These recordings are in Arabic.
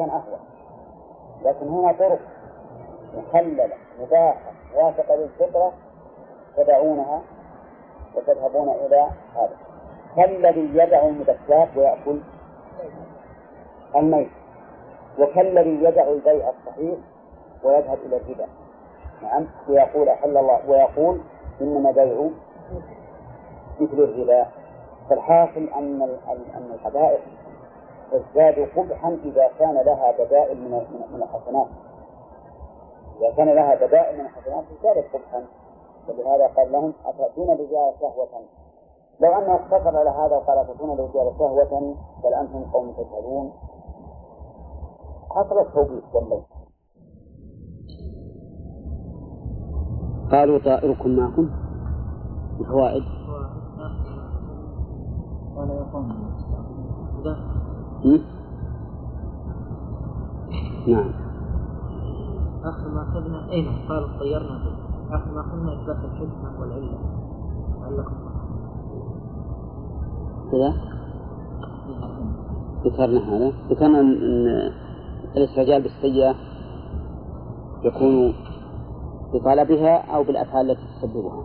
كان أهون لكن هنا طرق مخللة مباحة موافقة للفطرة تدعونها وتذهبون إلى هذا. كالذي يدع المدكات ويأكل؟ الميت. وكالذي يدع البيع الصحيح ويذهب إلى الربا؟ نعم ويقول أحل الله ويقول إنما بيع مثل الربا. فالحاصل أن أن الحدائق تزداد قبحا إذا كان لها بدائل من من الحسنات. إذا كان لها بدائل من الحسنات ازدادت قبحا. ولهذا قال لهم أتأتون الرجال شهوة؟ لو أنه اقتصر على هذا وقال أتأتون الرجال شهوة؟ بل أنتم قوم تجهلون حصل التوبيخ والله قالوا طائركم معكم؟ الفوائد قال يا قوم نعم. آخر ما أخذنا أين قال طيرنا به. آخر ما أخذنا إثبات الحكمة والعلة لعلكم كذا؟ ذكرنا هذا. ذكرنا أن الاستعجال بالسيئة يكون بطلبها أو بالأفعال التي تسببها.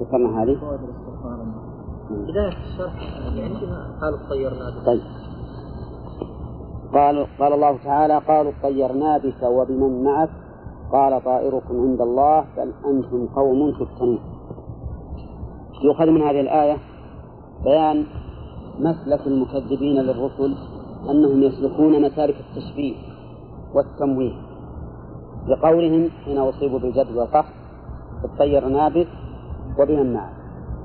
ذكرنا هذه. بداية الشرح عندنا قالوا طيرنا به طيب. قال قال الله تعالى قالوا طيرنا بك وبمن معك. قال طائركم عند الله بل أنتم قوم تفتنون. يؤخذ من هذه الآية بيان مسلك المكذبين للرسل أنهم يسلكون مسالك التشبيه والتمويه. لقولهم حين أصيبوا بالجد والقهر اطيرنا بك وبمن معك.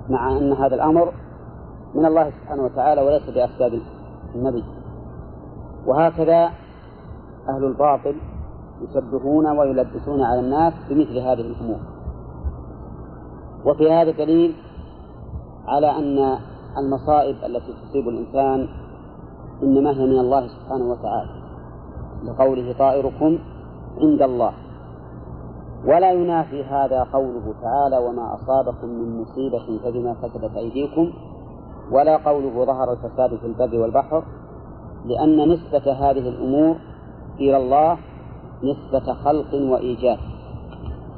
مع أن هذا الأمر من الله سبحانه وتعالى وليس بأسباب النبي. وهكذا أهل الباطل يشبهون ويلبسون على الناس بمثل هذه الأمور. وفي هذا دليل على أن المصائب التي تصيب الإنسان إنما هي من الله سبحانه وتعالى. لقوله طائركم عند الله. ولا ينافي هذا قوله تعالى وما أصابكم من مصيبة فبما كسبت أيديكم ولا قوله ظهر الفساد في البر والبحر لأن نسبة هذه الأمور إلى الله نسبة خلق وإيجاد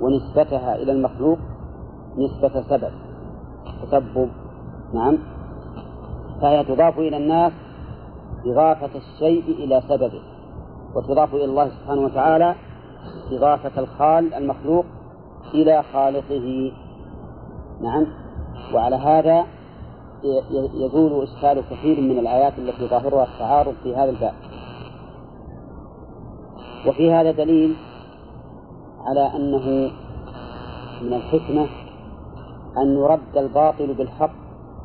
ونسبتها إلى المخلوق نسبة سبب تسبب نعم فهي تضاف إلى الناس إضافة الشيء إلى سببه وتضاف إلى الله سبحانه وتعالى إضافة الخال المخلوق إلى خالقه. نعم. وعلى هذا يزول إشكال كثير من الآيات التي ظاهرها التعارض في هذا الباب. وفي هذا دليل على أنه من الحكمة أن يرد الباطل بالحق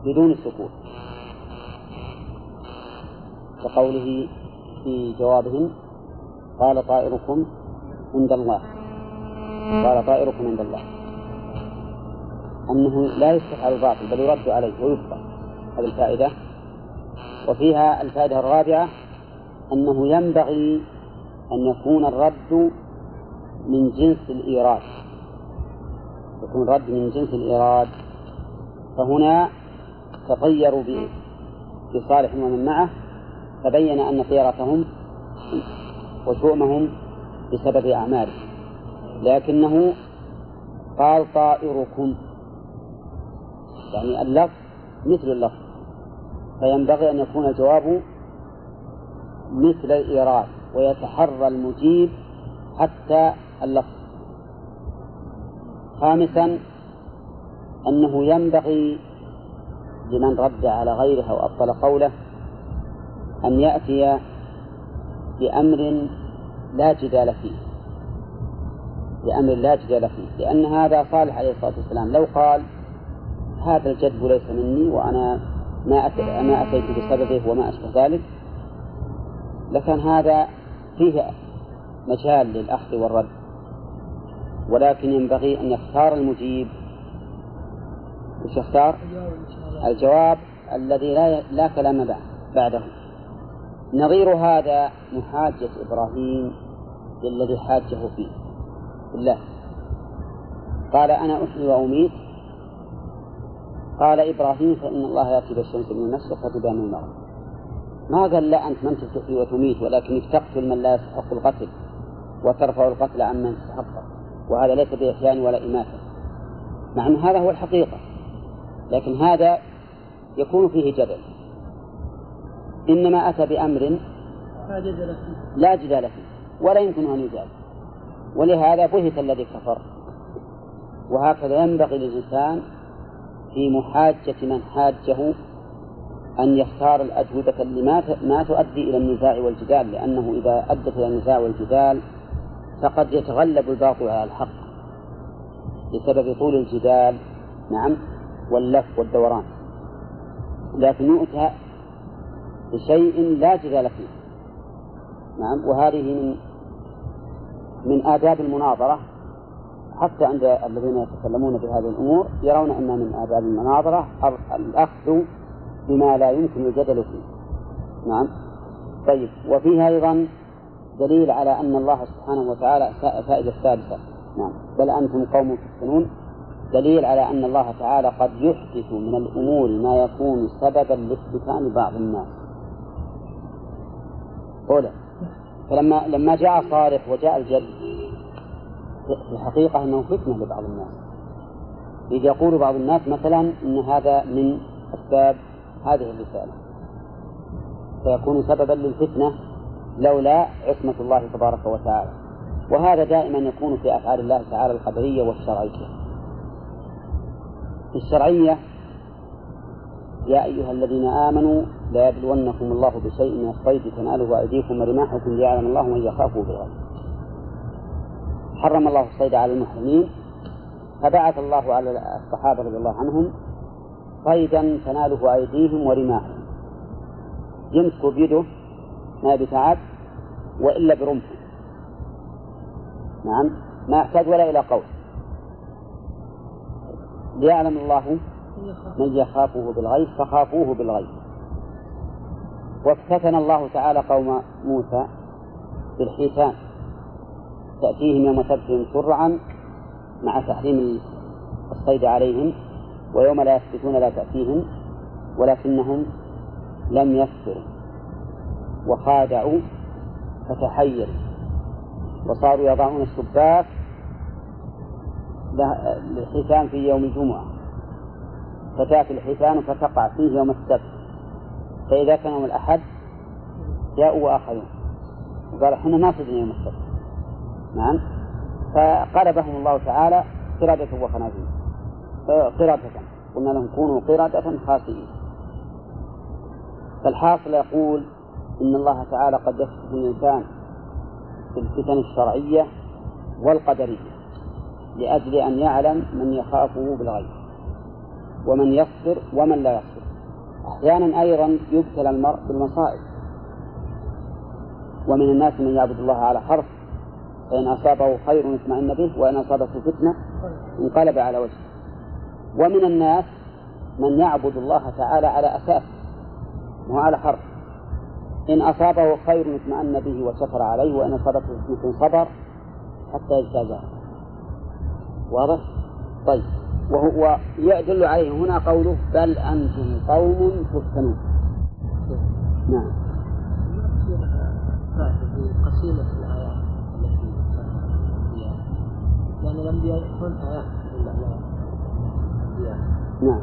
بدون سكوت. كقوله في جوابهم قال طائركم عند الله. قال طائركم عند الله. أنه لا يستفعل الباطل بل يرد عليه ويبقى هذه الفائدة. وفيها الفائدة الرابعة أنه ينبغي أن يكون الرد من جنس الإيراد. يكون الرد من جنس الإيراد. فهنا تطيروا بصالح ومن معه فبين أن طيرتهم وشؤمهم بسبب أعمالهم لكنه قال طائركم. يعني اللفظ مثل اللفظ. فينبغي أن يكون الجواب مثل الإيراد ويتحرى المجيب حتى اللفظ. خامسا أنه ينبغي لمن رد على غيره أو أبطل قوله أن يأتي بأمر لا جدال فيه. بأمر لا جدال فيه. لأن هذا صالح عليه الصلاة والسلام. لو قال هذا الجدب ليس مني وأنا ما ما أتيت بسببه وما أشبه ذلك لكان هذا فيه مجال للأخذ والرد. ولكن ينبغي أن يختار المجيب. وش يختار؟ الجواب الذي لا لا كلام بعده. نظير هذا محاجة إبراهيم للذي حاجة فيه. بالله قال أنا أحيي وأميت. قال إبراهيم فإن الله يأتي بالشمس من المشرق فتبان من المغرب ما قال لا أنت من تحيي وتميت ولكنك تقتل من لا يستحق القتل وترفع القتل عن من يستحقه وهذا ليس بإحيان ولا إماتة. مع أن هذا هو الحقيقة. لكن هذا يكون فيه جدل. إنما أتى بأمر لا جدل فيه. لا جدال فيه. ولا يمكن أن يجال ولهذا بهت الذي كفر. وهكذا ينبغي للإنسان في محاجة من حاجة أن يختار الأجوبة اللي ما ما تؤدي إلى النزاع والجدال لأنه إذا أدت إلى النزاع والجدال فقد يتغلب الباطل على الحق بسبب طول الجدال نعم واللف والدوران. لكن يؤتى بشيء لا جدال فيه نعم وهذه من من آداب المناظرة حتى عند الذين يتكلمون بهذه الأمور يرون أن من آداب المناظرة الأخذ بما لا يمكن الجدل فيه. نعم. طيب. وفيها أيضا دليل على أن الله سبحانه وتعالى فائدة الثالثة نعم. بل أنتم قوم تفتنون. دليل على أن الله تعالى قد يحدث من الأمور ما يكون سببا لافتتان بعض الناس. أولا. فلما لما جاء صالح وجاء الجد في الحقيقة أنه فتنة لبعض الناس. إذ يقول بعض الناس مثلا أن هذا من أسباب هذه الرسالة. فيكون سببا للفتنة لولا عصمة الله تبارك وتعالى. وهذا دائما يكون في أفعال الله تعالى القدرية والشرعية. الشرعية يا أيها الذين آمنوا لا يبلونكم الله بشيء من الصيد تناله أيديكم ورماحكم ليعلم الله من يخافه بالغيب. حرم الله الصيد على المحرمين فبعث الله على الصحابة رضي الله عنهم صيدا تناله أيديهم ورماحهم. يمسك بيده ما بتعب وإلا برمحه. نعم ما يحتاج ولا إلى قول. ليعلم الله من يخافه بالغيب فخافوه بالغيب. وافتتن الله تعالى قوم موسى بالحيتان. تأتيهم يوم سبتهم شرعا مع تحريم الصيد عليهم ويوم لا يسبتون لا تأتيهم ولكنهم لم يصبروا وخادعوا فتحيروا. وصاروا يضعون الشباك للحيتان في يوم الجمعة. فتأتي الحيتان فتقع فيه يوم السبت. فإذا كان يوم الأحد جاءوا وآخرون. وقال إحنا ما صدنا يوم السبت نعم. فقلبهم الله تعالى قردة وخنازير. قردة. قلنا لهم كونوا قردة خاسئين. فالحاصل يقول إن الله تعالى قد يخصف الإنسان في الفتن الشرعية والقدرية لأجل أن يعلم من يخافه بالغيب ومن يصبر ومن لا يصبر. أحيانا أيضا يبتلى المرء بالمصائب. ومن الناس من يعبد الله على حرف فإن أصابه خير اطمأن به وإن أصابته فتنة انقلب على وجهه. ومن الناس من يعبد الله تعالى على أساس مو على حرف. إن أصابه خير اطمأن به وشكر عليه وإن أصابته فتنة صبر حتى يجتازها واضح؟ طيب. وهو يدل عليه هنا قوله بل أنتم قوم تفتنون. نعم. قصيدة الآيات التي لأن الأنبياء يكون آيات نعم.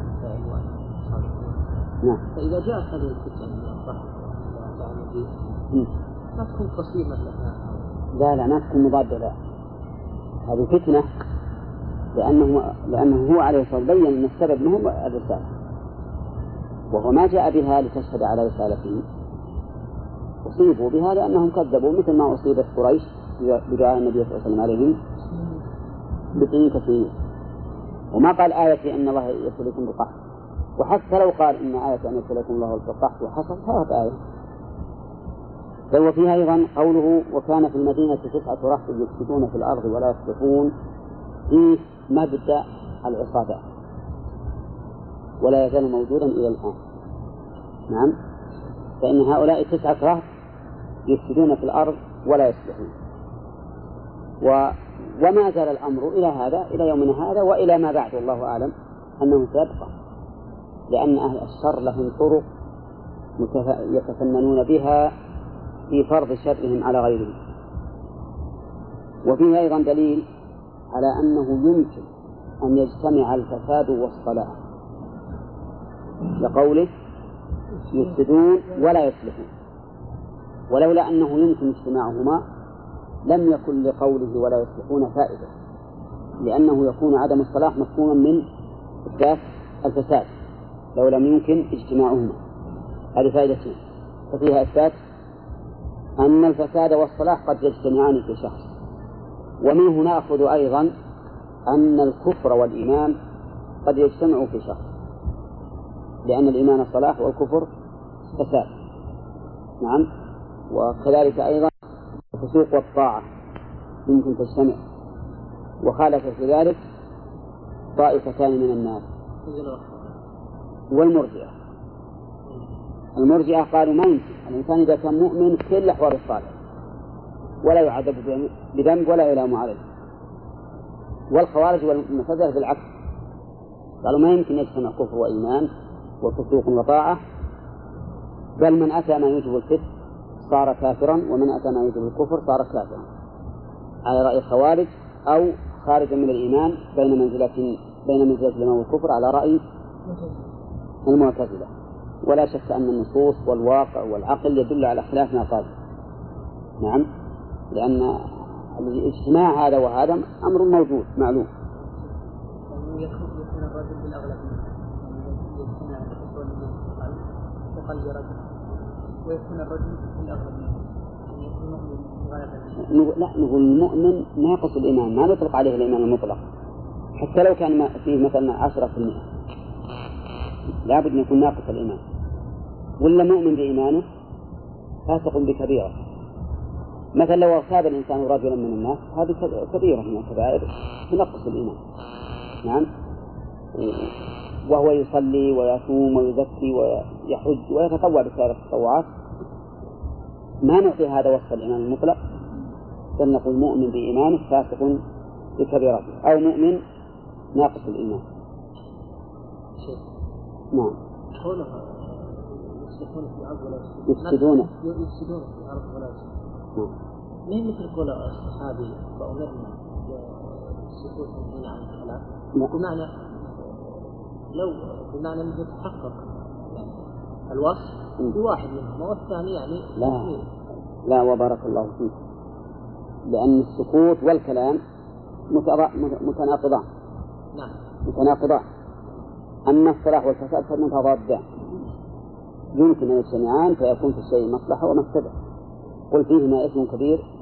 نعم. فإذا جاءت هذه الفتن من مم. ما تكون قصيمة لها. لا لا ما تكون مضادة لا هذه فتنة. لأنه لأنه هو عليه الصلاة والسلام بين أن السبب منه الرسالة وهو ما جاء بها لتشهد على رسالته. أصيبوا بها لأنهم كذبوا مثل ما أصيبت قريش بدعاء النبي صلى الله عليه وسلم عليهم بسنين كثيرين وما قال آية أن الله يبتليكم بالقحط وحتى لو قال إن آية أن يبتليكم الله بالقحط وحصل فهذا آية. بل وفيها أيضا قوله وكان في المدينة تسعة رهط يفسدون في الأرض ولا يصلحون. فيه مبدأ العصابات ولا يزال موجودا إلى الآن. نعم. فإن هؤلاء التسعة رهط يفسدون في الأرض ولا يصلحون. و وما زال الأمر إلى هذا إلى يومنا هذا وإلى ما بعد والله أعلم أنه سيبقى. لأن أهل الشر لهم طرق متف- يتفننون بها في فرض شرهم على غيرهم. وفيه أيضا دليل على أنه يمكن أن يجتمع الفساد والصلاح لقوله يفسدون ولا يصلحون. ولولا أنه يمكن اجتماعهما لم يكن لقوله ولا يصلحون فائدة لأنه يكون عدم الصلاح مفهوما من إثبات الفساد لو لم يمكن اجتماعهما. هذه فائدتين ففيها إثبات أن الفساد والصلاح قد يجتمعان في شخص. ومنه نأخذ أيضا أن الكفر والإيمان قد يجتمعوا في شخص لأن الإيمان صلاح والكفر فساد. نعم. وكذلك أيضا الفسوق والطاعة يمكن تجتمع. وخالف في ذلك طائفتان من الناس. والمرجئة. المرجئة قالوا ما يمكن. الإنسان إذا كان مؤمن كل أحوال الصالح ولا يعذب بذنب ولا يلام عليه والخوارج والمعتزلة بالعكس. قالوا ما يمكن يجتمع كفر وإيمان وفسوق وطاعة بل من أتى ما يوجب الفسق صار كافرا ومن أتى ما يوجب الكفر صار كافرا. على رأي الخوارج أو خارجا من الإيمان بين منزلة بين منزلة الإيمان والكفر على رأي المعتزلة. ولا شك أن النصوص والواقع والعقل يدل على خلاف ما قال. نعم. لأن الاجتماع هذا وهذا أمر موجود معلوم. ويكون الرجل بالأغلب يعني لا نقول المؤمن ناقص الإيمان ما نطلق عليه الإيمان المطلق. حتى لو كان فيه مثلا عشرة في المئة. لابد أن يكون ناقص الإيمان. ولا مؤمن بإيمانه؟ فاسق بكبيرة. مثلا لو اغتاب الإنسان رجلا من الناس هذه كب- كبيرة من الكبائر تنقص الإيمان. نعم؟ وهو يصلي ويصوم ويزكي ويحج ويتطوع بسائر التطوعات ما نعطي هذا وصف الإيمان المطلق؟ بل نقول مؤمن بإيمانه فاسق بكبيرته أو مؤمن ناقص الإيمان. شيء نعم. قوله يصلحون في الأرض ولا يفسدون. يفسدون. في ولا نعم هي مثل قول الصحابي فأمرنا بالسكوت حين عن الكلام لا. بمعنى لو بمعنى انه يتحقق يعني الوصف مم. بواحد منهم والثاني يعني لا. لا وبارك الله فيك. لأن السكوت والكلام متناقضان. نعم. متناقضان. أما الصلاح والفساد فمتضادان يمكن أن يجتمعان فيكون في الشيء مصلحة ومفسدة قل فيهما إثم كبير؟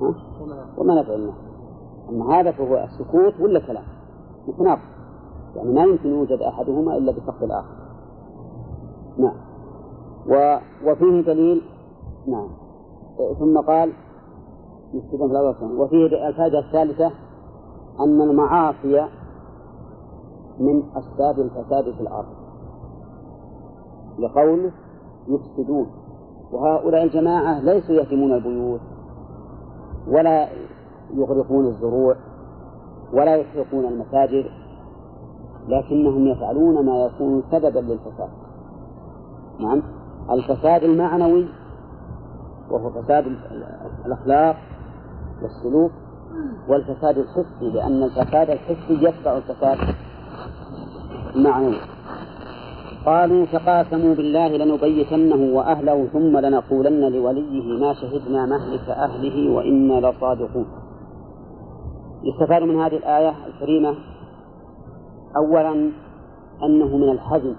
وما ومنافع الناس أما هذا فهو السكوت ولا كلام؟ متناقض. يعني ما يمكن يوجد أحدهما إلا بسقط الآخر نعم. و... وفيه دليل نعم. ثم قال في. وفيه الفائدة الثالثة أن المعاصي من أسباب الفساد في الأرض. لقوله يفسدون وهؤلاء الجماعة ليسوا يهدمون البيوت. ولا يغرقون الزروع ولا يحرقون المساجد لكنهم يفعلون ما يكون سببا للفساد. نعم الفساد المعنوي وهو فساد ال- الأخلاق والسلوك والفساد الحسي لأن الفساد الحسي يتبع الفساد المعنوي. قالوا تقاسموا بالله لنبيتنه وأهله ثم لنقولن لوليه ما شهدنا مهلك أهله وإنا لصادقون. يستفاد من هذه الآية الكريمة أولا أنه من الحزم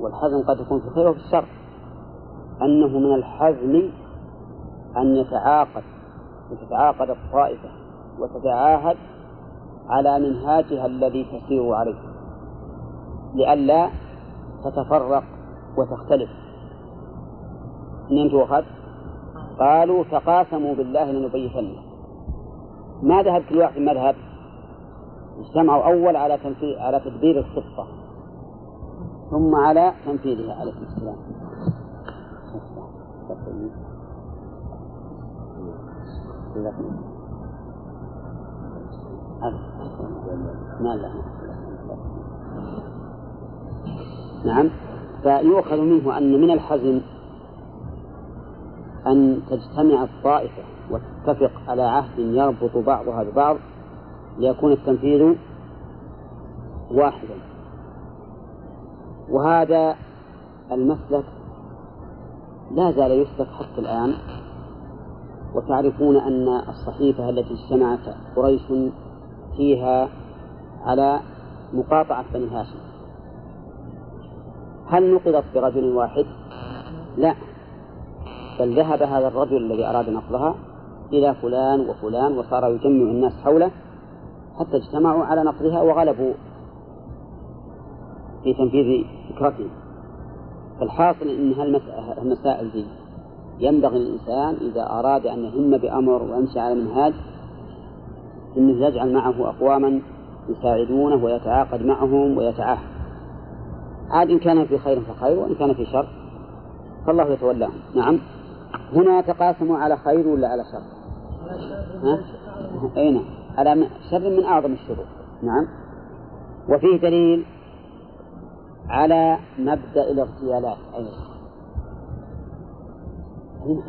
والحزم قد يكون في الخير وفي الشر. أنه من الحزم أن يتعاقد وتتعاقد الطائفة وتتعاهد على منهاجها الذي تسير عليه. لئلا تتفرق وتختلف. اثنين وخد قالوا تقاسموا بالله لنبيتنه ما ذهب كل واحد مذهب اجتمعوا أول على تنفيذ على تدبير الخطة ثم على تنفيذها عليه السلام. ما لا نعم. فيؤخذ منه أن من الحزم أن تجتمع الطائفة وتتفق على عهد يربط بعضها ببعض ليكون التنفيذ واحدا. وهذا المسلك لا زال يسلك حتى الآن. وتعرفون أن الصحيفة التي اجتمعت قريش فيها على مقاطعة بني هاشم. هل نقضت برجل واحد؟ لا. بل ذهب هذا الرجل الذي أراد نقضها إلى فلان وفلان وصار يجمع الناس حوله حتى اجتمعوا على نقضها وغلبوا في تنفيذ فكرته. فالحاصل أن هالمسائل دي ينبغي للإنسان إذا أراد أن يهم بأمر ويمشي على منهاج أنه يجعل معه أقواما يساعدونه ويتعاقد معهم ويتعاهد. عاد إن كان في خير فخير وإن كان في شر فالله يتولاهم نعم. هنا تقاسموا على خير ولا على شر؟ ها؟ أي نعم. على شر من أعظم الشرور. نعم. وفيه دليل على مبدأ الاغتيالات أيضا.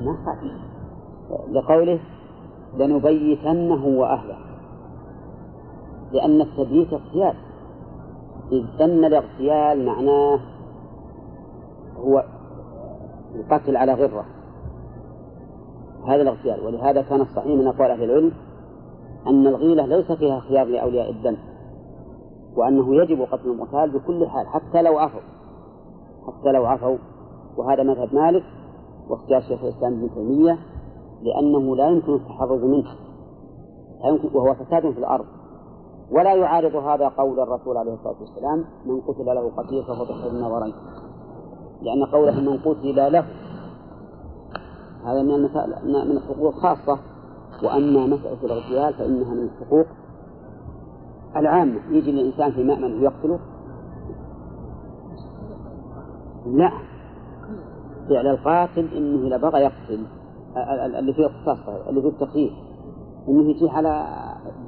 ما لقوله لنبيتنه وأهله. لأن التبييت اغتيال. إذ أن الاغتيال معناه هو القتل على غرة. هذا الاغتيال ولهذا كان الصحيح من أقوال أهل العلم أن الغيلة ليس فيها خيار لأولياء الدم وأنه يجب قتل المغتال بكل حال حتى لو عفوا. حتى لو عفوا وهذا مذهب مالك واختيار شيخ الإسلام ابن تيمية لأنه لا يمكن التحرز منه. لا يمكن وهو فساد في الأرض. ولا يعارض هذا قول الرسول عليه الصلاة والسلام من قتل له قتيل فهو بخير النظرين. لأن قوله من قتل له هذا من المسائل من الحقوق الخاصة وأما مسألة الاغتيال فإنها من الحقوق العامة. يجي الإنسان في مأمن ويقتله لا. فعل القاتل إنه إذا بغى يقتل اللي فيه اختصاص اللي فيه التخيير إنه يجي على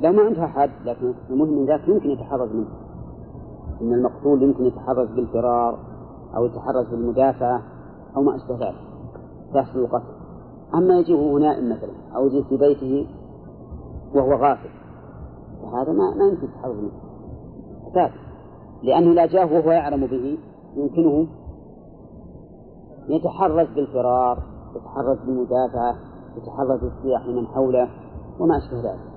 لو ما عنده أحد لكن المهم ذاك يمكن يتحرز منه. إن المقتول يمكن يتحرز بالفرار أو يتحرز بالمدافعة أو ما أشبه ذلك. تحصل القتل. أما يجيه نائم مثلا أو يجي في بيته وهو غافل فهذا ما ما يمكن يتحرز منه. ثابت لأنه لا جاءه وهو يعلم به يمكنه يتحرز بالفرار يتحرز بالمدافعة يتحرز بالصياح لمن حوله وما أشبه ذلك.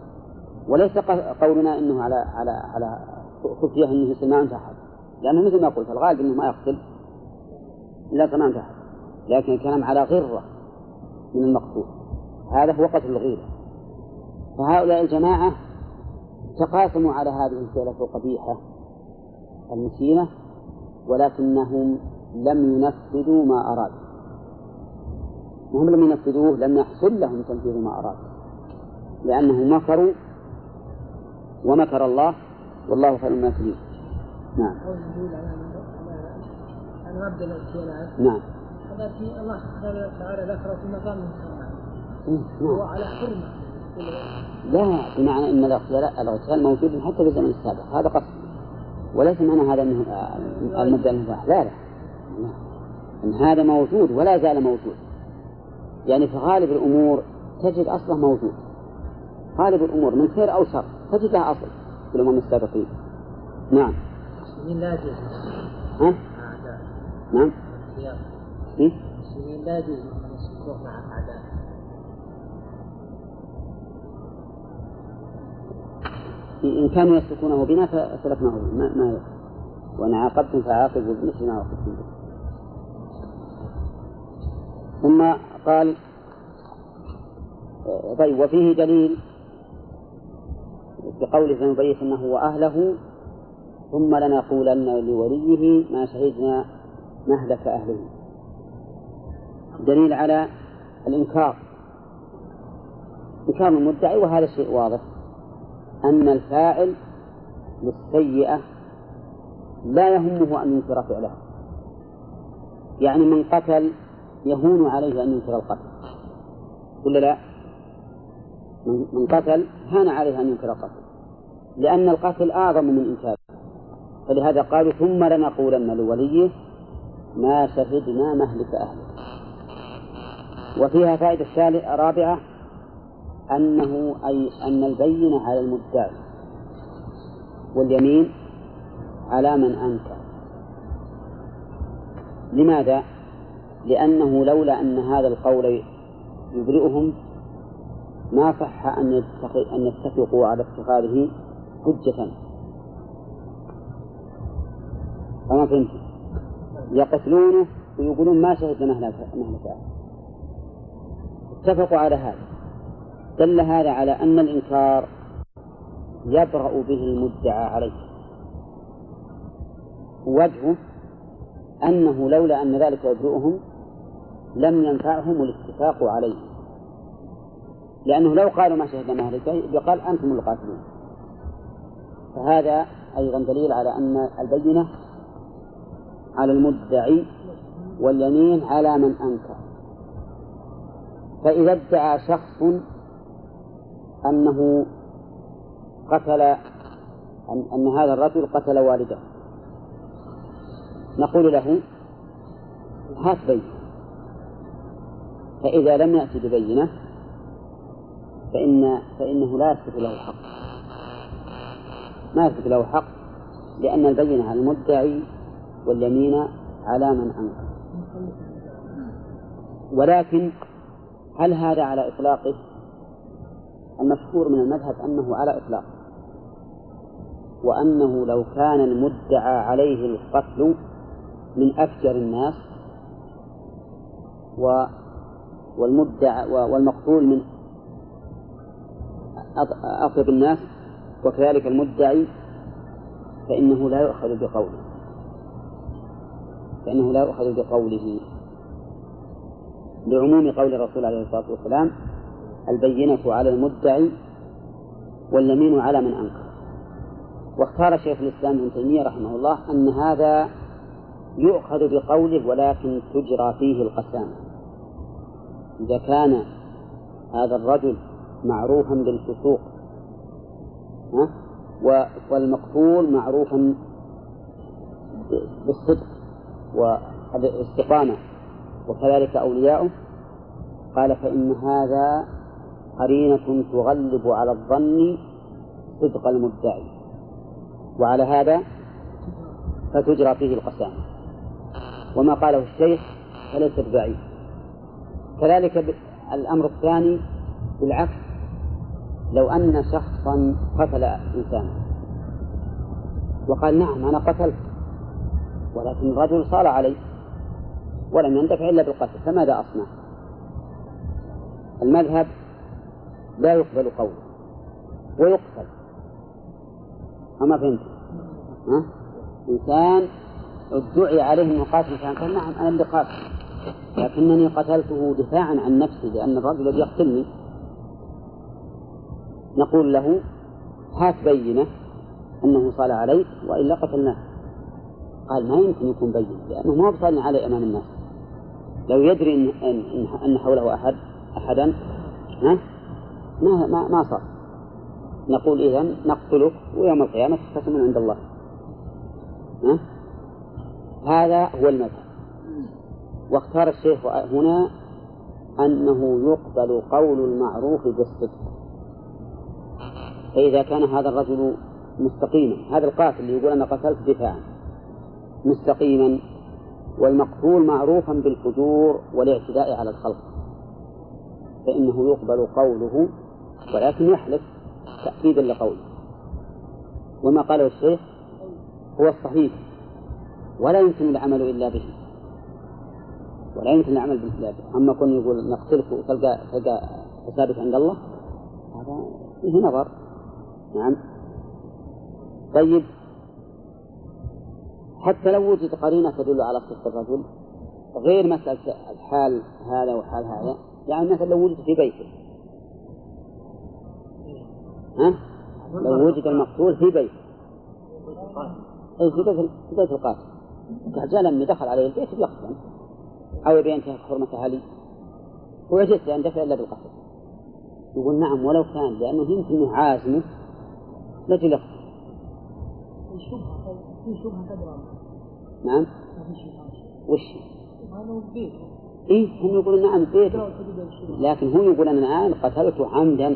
وليس قولنا إنه على على على خفية إنه يصير ما انتحر لأنه مثل ما قلت الغالب إنه ما يقتل. الا ما انتحر لكن الكلام على غرة من المقتول. هذا هو قتل الغيرة. فهؤلاء الجماعة تقاسموا على هذه الفعلة القبيحة المشينة ولكنهم لم ينفذوا ما أرادوا وهم لم ينفذوه لم يحصل لهم تنفيذ ما أرادوا لأنهم مكروا ومكر الله والله خير الماكرين. نعم. نعم. الله سبحانه وتعالى ذكره في مقام نعم هو على حرمه لا بمعنى إن الاغتيال موجود حتى في الزمن السابق. هذا قصد. وليس معنى هذا انه المبدا المباح لا لا. إن هذا موجود ولا زال موجود. يعني في غالب الأمور تجد أصله موجود. غالب الأمور من خير أو شر. تجد لها أصل في الأمم السابقين. نعم. المسلمين لا يجوز. ها؟ نعم. إيه؟ المسلمين لا يجوز أن يسلكوه مع أعداء. إن كانوا يسلكونه بنا فسلكناه ما, ما وإن عاقبتم فعاقبوا بمثل ما عاقبتم به. ثم قال طيب وفيه دليل بقوله فنبيتنه وأهله ثم لنقولن لوليه ما شهدنا مهلك أهله. دليل على الإنكار. إنكار المدعي وهذا شيء واضح. أن الفاعل للسيئة لا يهمه أن ينكر فعلها. يعني من قتل يهون عليه أن ينكر القتل. ولا لا؟ من قتل هان عليه أن ينكر القتل لأن القتل أعظم من إنكاره فلهذا قالوا ثم لنقولن لوليه ما شهدنا مهلك أهله. وفيها فائدة رابعة أنه أي أن البينة على المدعي واليمين على من أنكر. لماذا؟ لأنه لولا أن هذا القول يبرئهم ما صح أن أن يتفقوا على اتخاذه حجة. فما فهمت؟ يقتلونه ويقولون ما شهدنا مهلك مهلك اتفقوا على هذا. دل هذا على أن الإنكار يبرأ به المدعى عليه. وجهه أنه لولا أن ذلك يبرئهم لم ينفعهم الاتفاق عليه. لأنه لو قالوا ما شهدنا مهلكه يقال أنتم القاتلون. فهذا أيضا دليل على أن البينة على المدعي واليمين على من أنكر. فإذا ادعى شخص أنه قتل أن, أن هذا الرجل قتل والده. نقول له هات بينة. فإذا لم يأتي ببينة فإن فإنه لا يثبت له حق. ما يثبت له حق لأن البينة على المدعي واليمين على من أنكر ولكن هل هذا على إطلاقه؟ المشهور من المذهب أنه على إطلاقه. وأنه لو كان المدعى عليه القتل من أفجر الناس و والمدعى والمقتول من أطيب الناس وكذلك المدعي فإنه لا يؤخذ بقوله. فإنه لا يؤخذ بقوله. لعموم قول الرسول عليه الصلاة والسلام البينة على المدعي واليمين على من أنكر. واختار شيخ الإسلام ابن تيمية رحمه الله أن هذا يؤخذ بقوله ولكن تجرى فيه القسامة. إذا كان هذا الرجل معروفا بالفسوق. ها؟ والمقتول معروفا بالصدق والاستقامة وكذلك أولياؤه. قال فإن هذا قرينة تغلب على الظن صدق المدعي. وعلى هذا فتجرى فيه القسامة. وما قاله الشيخ فليس بعيد كذلك الأمر الثاني بالعكس. لو أن شخصا قتل إنسانا وقال نعم أنا قتلت ولكن الرجل صار علي ولم يندفع إلا بالقتل فماذا أصنع؟ المذهب لا يقبل قوله ويقتل أما فهمت؟ ها؟ إنسان ادعي عليه أنه قاتل كان قال نعم أنا اللي قاتل لكنني قتلته دفاعا عن نفسي لأن الرجل الذي يقتلني نقول له هات بينة أنه صلى عليك وإلا قتلناه. قال ما يمكن يكون بين لأنه ما بصلي عليه أمام الناس. لو يدري إن, إن, أن حوله أحد أحدا ها؟ ما ما ما صار. نقول إذا نقتلك ويوم القيامة تختصم عند الله. ها؟ هذا هو المذهب. واختار الشيخ هنا أنه يقبل قول المعروف بالصدق. فإذا كان هذا الرجل مستقيما هذا القاتل اللي يقول أنا قتلت دفاعا مستقيما والمقتول معروفا بالفجور والاعتداء على الخلق. فإنه يقبل قوله ولكن يحلف تأكيدا لقوله. وما قاله الشيخ هو الصحيح ولا يمكن العمل إلا به. ولا يمكن العمل به. أما كون يقول نقتلك وتلقى تلقى حسابك عند الله هذا فيه نظر. نعم. طيب. حتى لو وجد قرينة تدل على صدق الرجل غير مسألة الحال هذا وحال هذا يعني مثلا لو وجد في بيته. ها؟ لو وجد المقتول في بيته. في بيت في بيت القاتل. جاء لما دخل عليه البيت بيقتل أو يبي ينتهك حرمة علي ويجوز أن دفع إلا بالقتل. يقول نعم ولو كان لأنه يمكن عازمه شبهة تدرى نعم. وش؟ بيت إيه هم يقولون نعم بيته لكن هو يقول أنا الآن قتلته عمدا.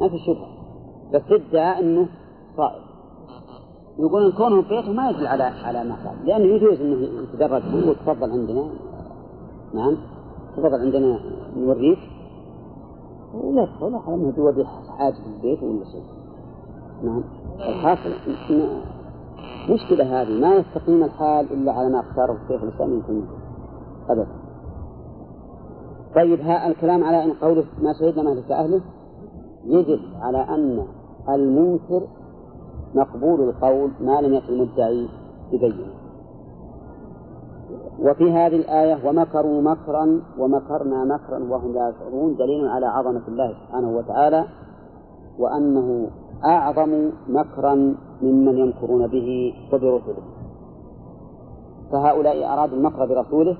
ما في شبهة. بس ادعى أنه صائم. يقول كونه بيته ما يدل على على ما قال. لأنه يجوز أنه يتدرج هو وتفضل عندنا. نعم. تفضل عندنا نوريك. ويدخل على أنه يودي حاجة في البيت ولا شيء. نعم. الحاصل. مشكلة هذه. ما يستقيم الحال إلا على ما اختاره الشيخ الإسلام ابن تيمية. أبدا. طيب ها الكلام على أن قوله ما شهدنا مهلك أهله يدل على أن المنكر مقبول القول ما لم يكن المدعي ببينة. وفي هذه الآية ومكروا مكرا ومكرنا مكرا وهم لا يشعرون دليل على عظمة الله سبحانه وتعالى وأنه أعظم مكرا ممن يمكرون به وبرسله. فهؤلاء أرادوا المكر برسوله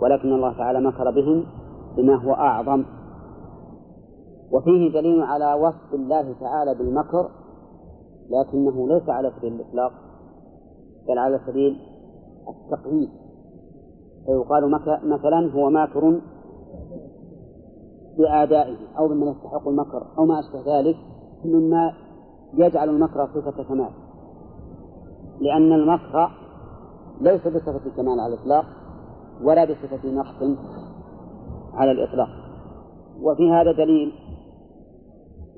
ولكن الله تعالى مكر بهم بما هو أعظم. وفيه دليل على وصف الله تعالى بالمكر لكنه ليس على سبيل الإطلاق بل على سبيل التقييد فيقال مثلا هو ماكر بأعدائه أو بمن يستحق المكر أو ما أشبه ذلك. مما يجعل المكر صفة كمال. لأن المكر ليس بصفة الكمال على الإطلاق ولا بصفة نقص على الإطلاق. وفي هذا دليل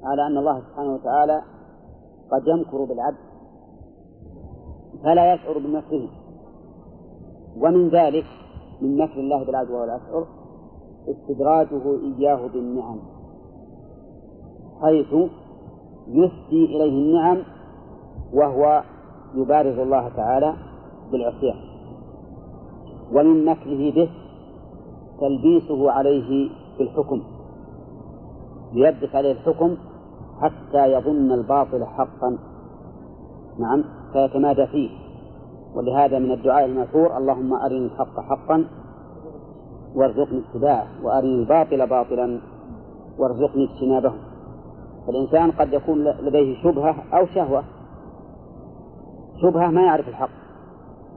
على أن الله سبحانه وتعالى قد يمكر بالعبد فلا يشعر بمكره. ومن ذلك من مكر الله بالعبد وهو الأشعر استدراجه إياه بالنعم حيث يسدي إليه النعم وهو يبارز الله تعالى بالعصيان. ومن مكره به تلبيسه عليه بالحكم ليلبس عليه الحكم حتى يظن الباطل حقا. نعم فيتمادى فيه. ولهذا من الدعاء المشهور اللهم أرني الحق حقا وارزقني اتباعه وأرني الباطل باطلا وارزقني اجتنابه. فالإنسان قد يكون لديه شبهة أو شهوة. شبهة ما يعرف الحق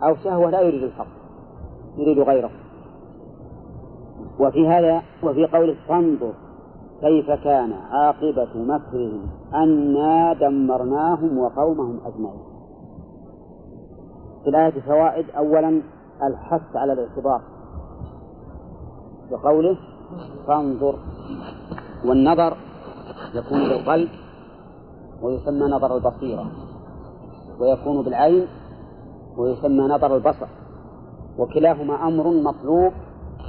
أو شهوة لا يريد الحق يريد غيره. وفي هذا وفي قوله فانظر كيف كان عاقبة مكرهم أنا دمرناهم وقومهم أجمعين. في الآية فوائد أولا الحث على الاعتبار. بقوله فانظر والنظر يكون بالقلب ويسمى نظر البصيرة ويكون بالعين ويسمى نظر البصر وكلاهما أمر مطلوب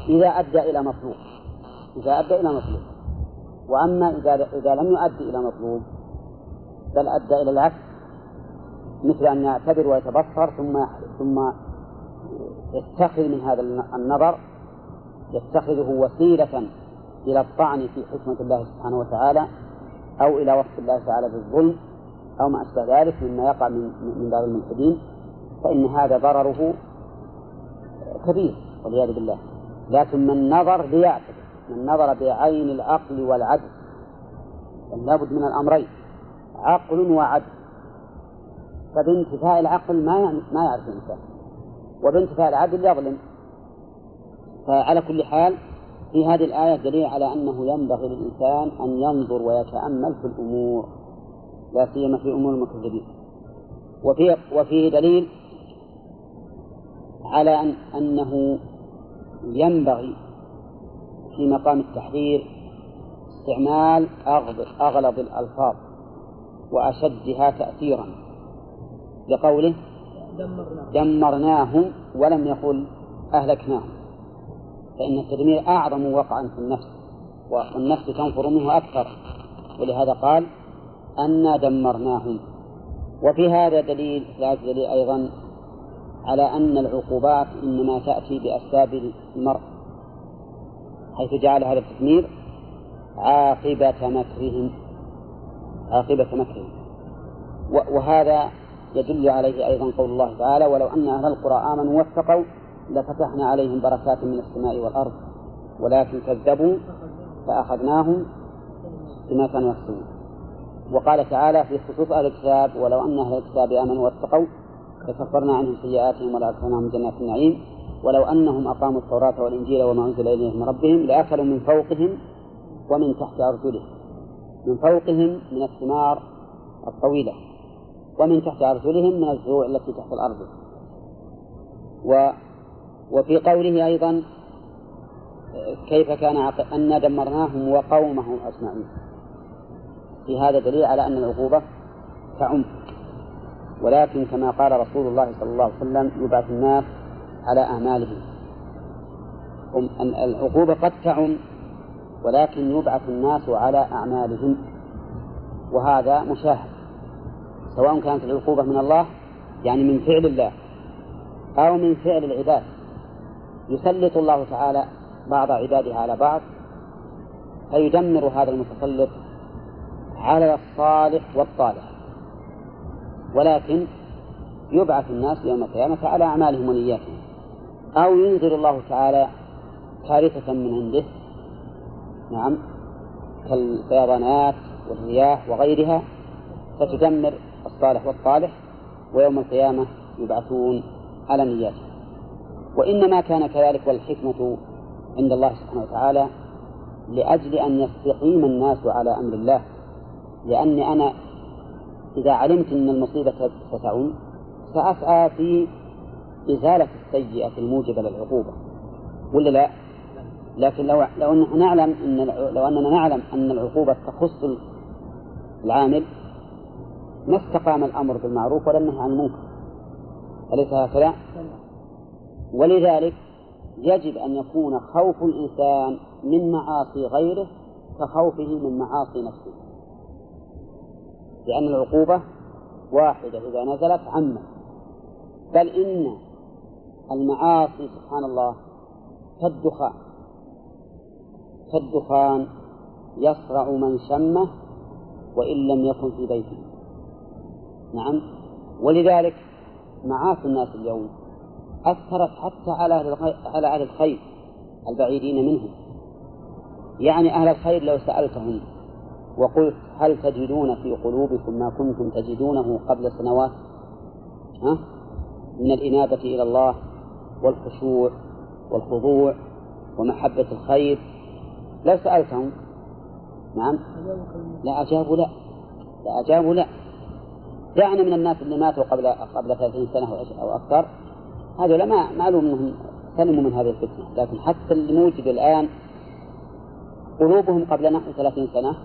إذا أدى إلى مطلوب إذا أدى إلى مطلوب. وأما إذا إذا لم يؤدي إلى مطلوب بل أدى إلى العكس مثل أن يعتبر ويتبصر ثم ثم يتخذ من هذا النظر يتخذه وسيلة إلى الطعن في حكمة الله سبحانه وتعالى أو إلى وصف الله تعالى بالظلم أو ما أشبه ذلك مما يقع من من باب الملحدين فإن هذا ضرره كبير والعياذ بالله. لكن من نظر ليعتبر من نظر بعين العقل والعدل لابد من الأمرين عقل وعدل. فبانتفاء العقل ما ما يعرف الإنسان. وبانتفاء العدل يظلم. فعلى كل حال في هذه الآية دليل على أنه ينبغي للإنسان أن ينظر ويتأمل في الأمور لا سيما في أمور المكذبين. وفيه وفيه دليل على أن أنه ينبغي في مقام التحذير استعمال أغلظ الألفاظ وأشدها تأثيرا لقوله دمرناهم ولم يقل أهلكناهم. فإن التدمير أعظم وقعا في النفس والنفس تنفر منه أكثر. ولهذا قال أنا دمرناهم. وفي هذا دليل لا دليل أيضا على أن العقوبات إنما تأتي بأسباب المرء حيث جعل هذا التدمير عاقبة مكرهم. عاقبة مكرهم. وهذا يدل عليه أيضا قول الله تعالى ولو أن أهل القرى آمنوا واتقوا لفتحنا عليهم بركات من السماء والأرض ولكن كذبوا فأخذناهم بما كانوا يكسبون. وقال تعالى في خصوص أهل الكتاب ولو أن أهل الكتاب آمنوا واتقوا لكفرنا عنهم سيئاتهم ولأدخلناهم جنات النعيم. ولو أنهم أقاموا التوراة والإنجيل وما أنزل إليهم من ربهم لأكلوا من فوقهم ومن تحت أرجلهم. من فوقهم من الثمار الطويلة ومن تحت أرجلهم من الزروع التي تحت الأرض. و وفي قوله أيضا كيف كان أنا دمرناهم وقومهم أجمعين. في هذا دليل على أن العقوبة تعم. ولكن كما قال رسول الله صلى الله عليه وسلم يبعث الناس على أعمالهم. العقوبة قد تعم ولكن يبعث الناس على أعمالهم. وهذا مشاهد. سواء كانت العقوبة من الله يعني من فعل الله أو من فعل العباد. يسلط الله تعالى بعض عباده على بعض فيدمر هذا المتسلط على الصالح والطالح. ولكن يبعث الناس يوم القيامة على أعمالهم ونياتهم. أو ينزل الله تعالى كارثة من عنده نعم كالفيضانات والرياح وغيرها فتدمر الصالح والطالح ويوم القيامة يبعثون على نياتهم. وإنما كان كذلك والحكمة عند الله سبحانه وتعالى لأجل أن يستقيم الناس على أمر الله لأني أنا إذا علمت أن المصيبة ستعم سأسعى في إزالة السيئة الموجبة للعقوبة ولا لا؟ لكن لو لو أننا نعلم أن لو أننا نعلم أن العقوبة تخص العامل ما استقام الأمر بالمعروف ولا النهي عن المنكر أليس هكذا؟ ولذلك يجب أن يكون خوف الإنسان من معاصي غيره كخوفه من معاصي نفسه. لأن العقوبة واحدة إذا نزلت عمت بل إن المعاصي سبحان الله كالدخان. كالدخان يصرع من شمه وإن لم يكن في بيته. نعم؟ ولذلك معاصي الناس اليوم أثرت حتى على أهل على أهل الخير البعيدين منهم. يعني أهل الخير لو سألتهم وقلت هل تجدون في قلوبكم ما كنتم تجدونه قبل سنوات؟ ها؟ من الإنابة إلى الله والخشوع والخضوع ومحبة الخير. لو سألتهم نعم لا أجابوا لا لا أجابوا لا. دعنا من الناس اللي ماتوا قبل قبل 30 سنة أو أكثر هذول ما معلوم أنهم سلموا من هذه الفتنة. لكن حتى اللي موجود الآن قلوبهم قبل نحو 30 سنة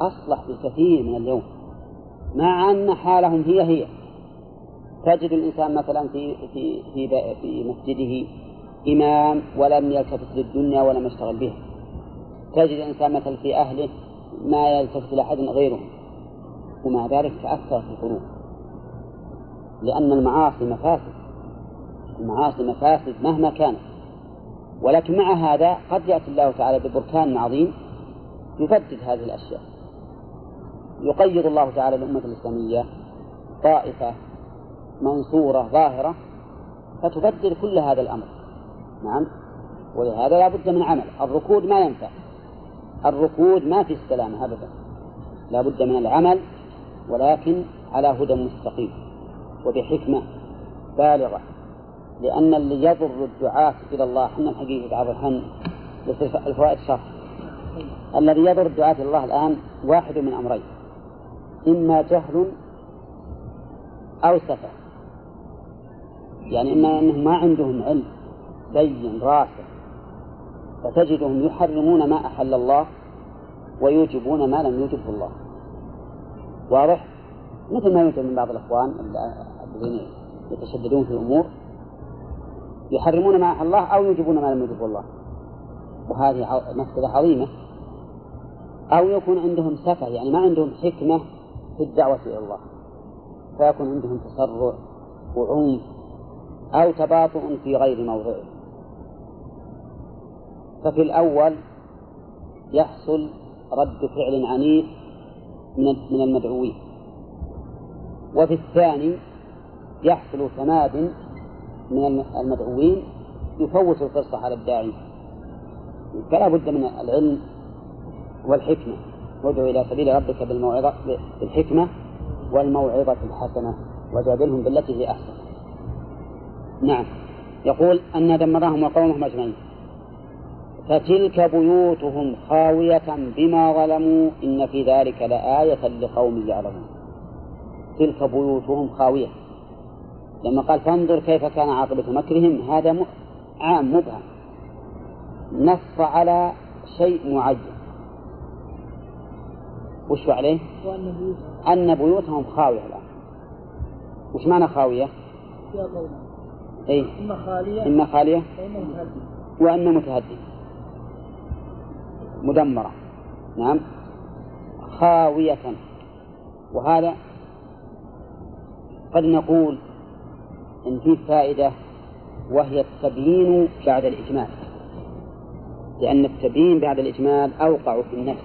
أصلح بكثير من اليوم. مع أن حالهم هي هي. تجد الإنسان مثلا في في في في مسجده إمام ولم يلتفت للدنيا ولم يشتغل بها تجد الإنسان مثلا في أهله ما يلتفت لأحد غيره ومع ذلك تأثر في القلوب. لأن المعاصي مفاسد. المعاصي مفاسد مهما كانت. ولكن مع هذا قد يأتي الله تعالى ببركان عظيم يبدد هذه الأشياء. يقيض الله تعالى الأمة الإسلامية طائفة منصورة ظاهرة فتبدل كل هذا الأمر. نعم. ولهذا لا بد من عمل. الركود ما ينفع. الركود ما في السلامة أبدا. لا بد من العمل ولكن على هدى مستقيم. وبحكمة بالغة. لأن اللي يضر الدعاة إلى الله حنا الحقيقة عبد الحن الفوائد شرح الذي يضر الدعاة إلى الله الآن واحد من أمرين. إما جهل أو سفه. يعني إما أنهم ما عندهم علم بين راسخ فتجدهم يحرمون ما أحل الله ويوجبون ما لم يوجبه الله. واضح؟ مثل ما يوجد من بعض الإخوان الذين يتشددون في الأمور. يحرمون ما أحل الله أو يوجبون ما لم يوجبه الله. وهذه مفسدة عظيمة. أو يكون عندهم سفه يعني ما عندهم حكمة في الدعوة إلى الله. فيكون عندهم تسرع وعنف أو تباطؤ في غير موضعه. ففي الأول يحصل رد فعل عنيف من المدعوين. وفي الثاني يحصل تماد من المدعوين يفوت القصة على الداعي. فلا بد من العلم والحكمة. وادعو إلى سبيل ربك بالموعظة بالحكمة والموعظة الحسنة وجادلهم بالتي هي أحسن. نعم. يقول أن دمرهم وقومهم أجمعين. فتلك بيوتهم خاوية بما ظلموا إن في ذلك لآية لقوم يعلمون. تلك بيوتهم خاوية. لما قال فانظر كيف كان عاقبة مكرهم هذا عام مبهم. نص على شيء معين. وش عليه؟ أن بيوتهم خاوية الآن. وش معنى خاوية؟ أي إما خالية. إما خالية. وإما متهدم مدمرة. نعم. خاوية. وهذا قد نقول إن فيه فائدة وهي التبيين بعد الإجمال لأن التبيين بعد الإجمال أوقع في النفس.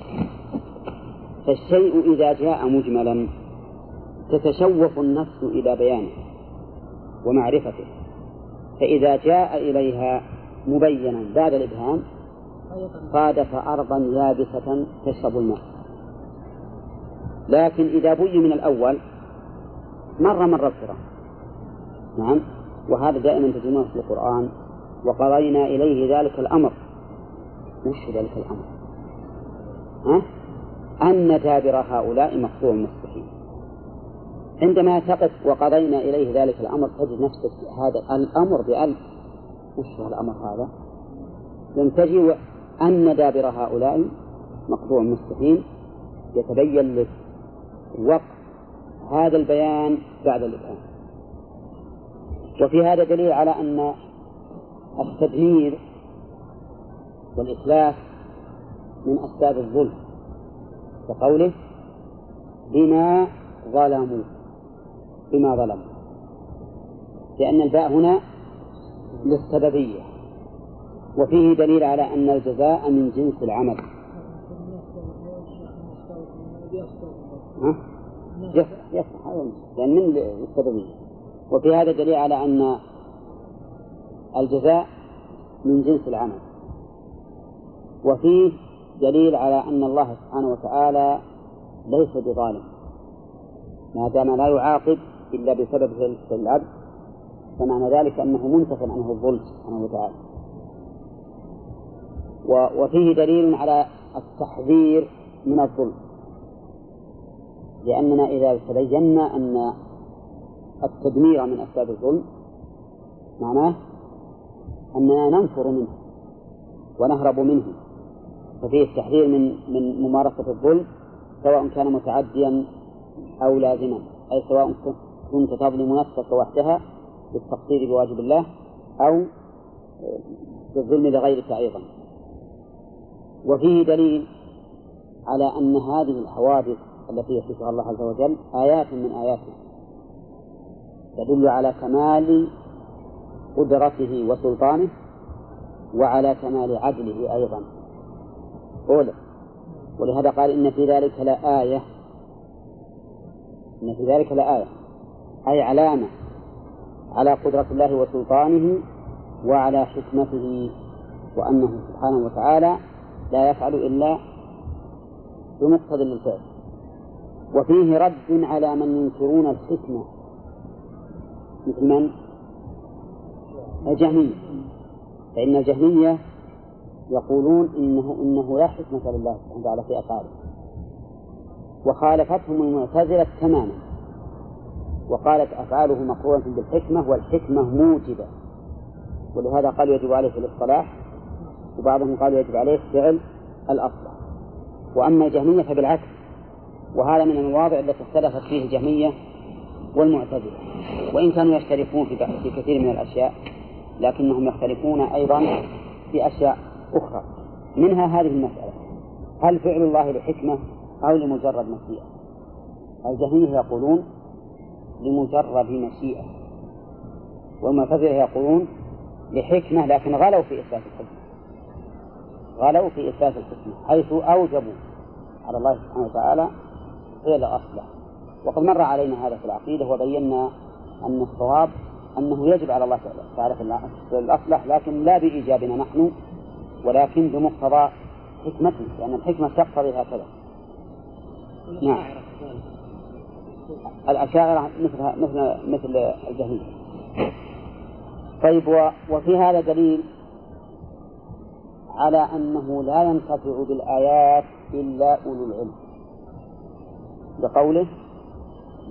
فالشيء إذا جاء مجملا تتشوف النفس إلى بيانه ومعرفته فإذا جاء إليها مبينا بعد الإبهام صادف أرضا يابسة تشرب الماء. لكن إذا بي من الأول مرة مرة بسرعة نعم. وهذا دائما تجدونه في القرآن. وقضينا إليه ذلك الأمر. وش ذلك الأمر؟ ها؟ أن دابر هؤلاء مقطوع مستحيل. عندما تقف وقضينا إليه ذلك الأمر تجد نفسك هذا الأمر بألف. وش الأمر هذا؟ لم تجي أن دابر هؤلاء مقطوع مستحيل. يتبين لك وقت هذا البيان بعد الإبهام. وفي هذا دليل على أن التدمير والإتلاف من أسباب الظلم كقوله بما ظلموا بما ظلموا. لأن الباء هنا للسببية وفيه دليل على أن الجزاء من جنس العمل؟ يصح هذا لأن من السببية. وفي هذا دليل على أن الجزاء من جنس العمل. وفيه دليل على أن الله سبحانه وتعالى ليس بظالم. ما دام لا يعاقب إلا بسبب العبد فمعنى ذلك أنه منتف عنه الظلم سبحانه وتعالى. وفيه دليل على التحذير من الظلم. لأننا إذا تبينا أن التدمير من أسباب الظلم معناه أننا ننفر منه ونهرب منه ففيه التحذير من من ممارسة الظلم سواء كان متعديا أو لازما أي سواء كنت تظلم نفسك وحدها بالتقصير بواجب الله أو بالظلم لغيرك أيضا. وفيه دليل على أن هذه الحوادث التي يصفها الله عز وجل آيات من آياته. تدل على كمال قدرته وسلطانه وعلى كمال عدله أيضا. أولى ولهذا قال إن في ذلك لآية إن في ذلك لآية أي علامة على قدرة الله وسلطانه وعلى حكمته وأنه سبحانه وتعالى لا يفعل إلا بمقتضى الفعل. وفيه رد على من ينكرون الحكمة. مثل من؟ الجهمية. فإن الجهمية يقولون إنه إنه لا حكمة لله سبحانه وتعالى في أفعاله. وخالفتهم المعتزلة تماما. وقالت أفعاله مقرونة بالحكمة والحكمة موجبة. ولهذا قالوا يجب عليه في الإصطلاح. وبعضهم قالوا يجب عليه فعل الأصلح وأما الجهمية فبالعكس. وهذا من المواضع التي اختلفت فيه الجهمية والمعتزلة. وإن كانوا يختلفون في في كثير من الأشياء لكنهم يختلفون أيضا في أشياء أخرى. منها هذه المسألة. هل فعل الله لحكمة أو لمجرد مشيئة الجهمية يقولون لمجرد مشيئة والمعتزلة يقولون لحكمة لكن غلوا في إثبات الحكمة. غلوا في إثبات الحكمة حيث أوجبوا على الله سبحانه وتعالى فعل أصله وقد مر علينا هذا في العقيدة وبينا أن الصواب أنه يجب على الله فعل الأصلح لكن لا بإيجابنا نحن ولكن بمقتضى حكمته لأن الحكمة تقتضي هكذا. نعم. الأشاعرة مثل مثل مثل الجهمية. طيب وفي هذا دليل على أنه لا ينتفع بالآيات إلا أولو العلم. بقوله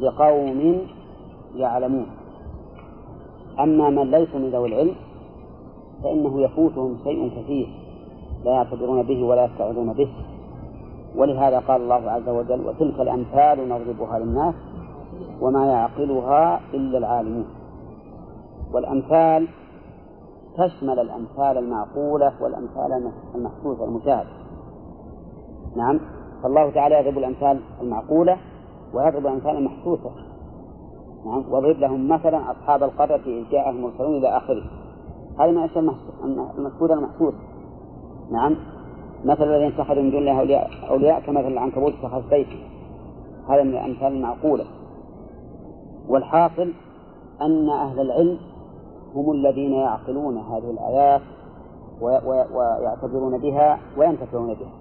لقوم يعلمون. أما من ليس من ذوي العلم فإنه يفوتهم شيء كثير لا يعتبرون به ولا يستعذون به. ولهذا قال الله عز وجل وتلك الأمثال نضربها للناس وما يعقلها إلا العالمون. والأمثال تشمل الأمثال المعقولة والأمثال المحسوسة المشاهدة نعم. فالله تعالى يضرب الأمثال المعقولة ويضرب الأمثال المحسوسة نعم واضرب لهم مثلا أصحاب القرية إذ جاءهم المرسلون إلى آخره. هذه من الأشياء المشهودة المحسوسة نعم مثل الذين اتخذوا من دون الله أولياء, أولياء كمثل العنكبوت اتخذ بيتا هذا من الأمثال المعقولة. والحاصل أن أهل العلم هم الذين يعقلون هذه الآيات ويعتبرون بها وينتفعون بها.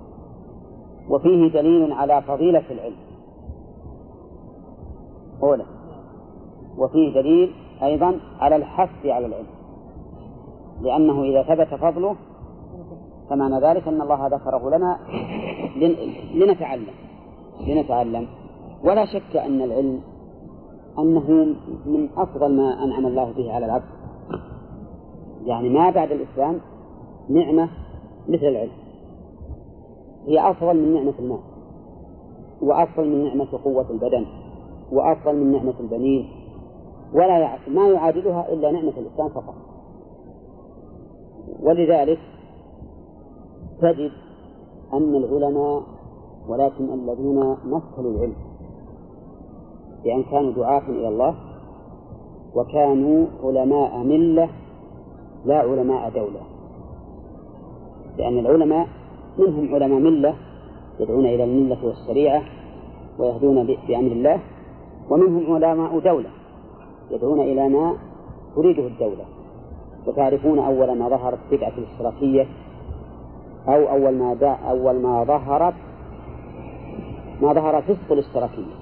وفيه دليل على فضيلة العلم. أولا وفيه دليل أيضا على الحث على العلم. لأنه إذا ثبت فضله فمعنى ذلك أن الله ذكره لنا لنتعلم. لنتعلم. ولا شك أن العلم أنه من أفضل ما أنعم الله به على العبد. يعني ما بعد الإسلام نعمة مثل العلم. هي أفضل من نعمة المال. وأفضل من نعمة قوة البدن. وأفضل من نعمة البنين. ولا ما يعادلها إلا نعمة الإسلام فقط. ولذلك تجد أن العلماء ولكن الذين مثلوا العلم بأن كانوا دعاة إلى الله وكانوا علماء ملة لا علماء دولة. لأن العلماء منهم علماء ملة يدعون إلى الملة والشريعة ويهدون بأمر الله ومنهم علماء دولة يدعون إلى ما تريده الدولة وتعرفون أول ما ظهرت بدعة الإشتراكية أو أول ما أول ما ظهرت ما ظهر فسق الإشتراكية.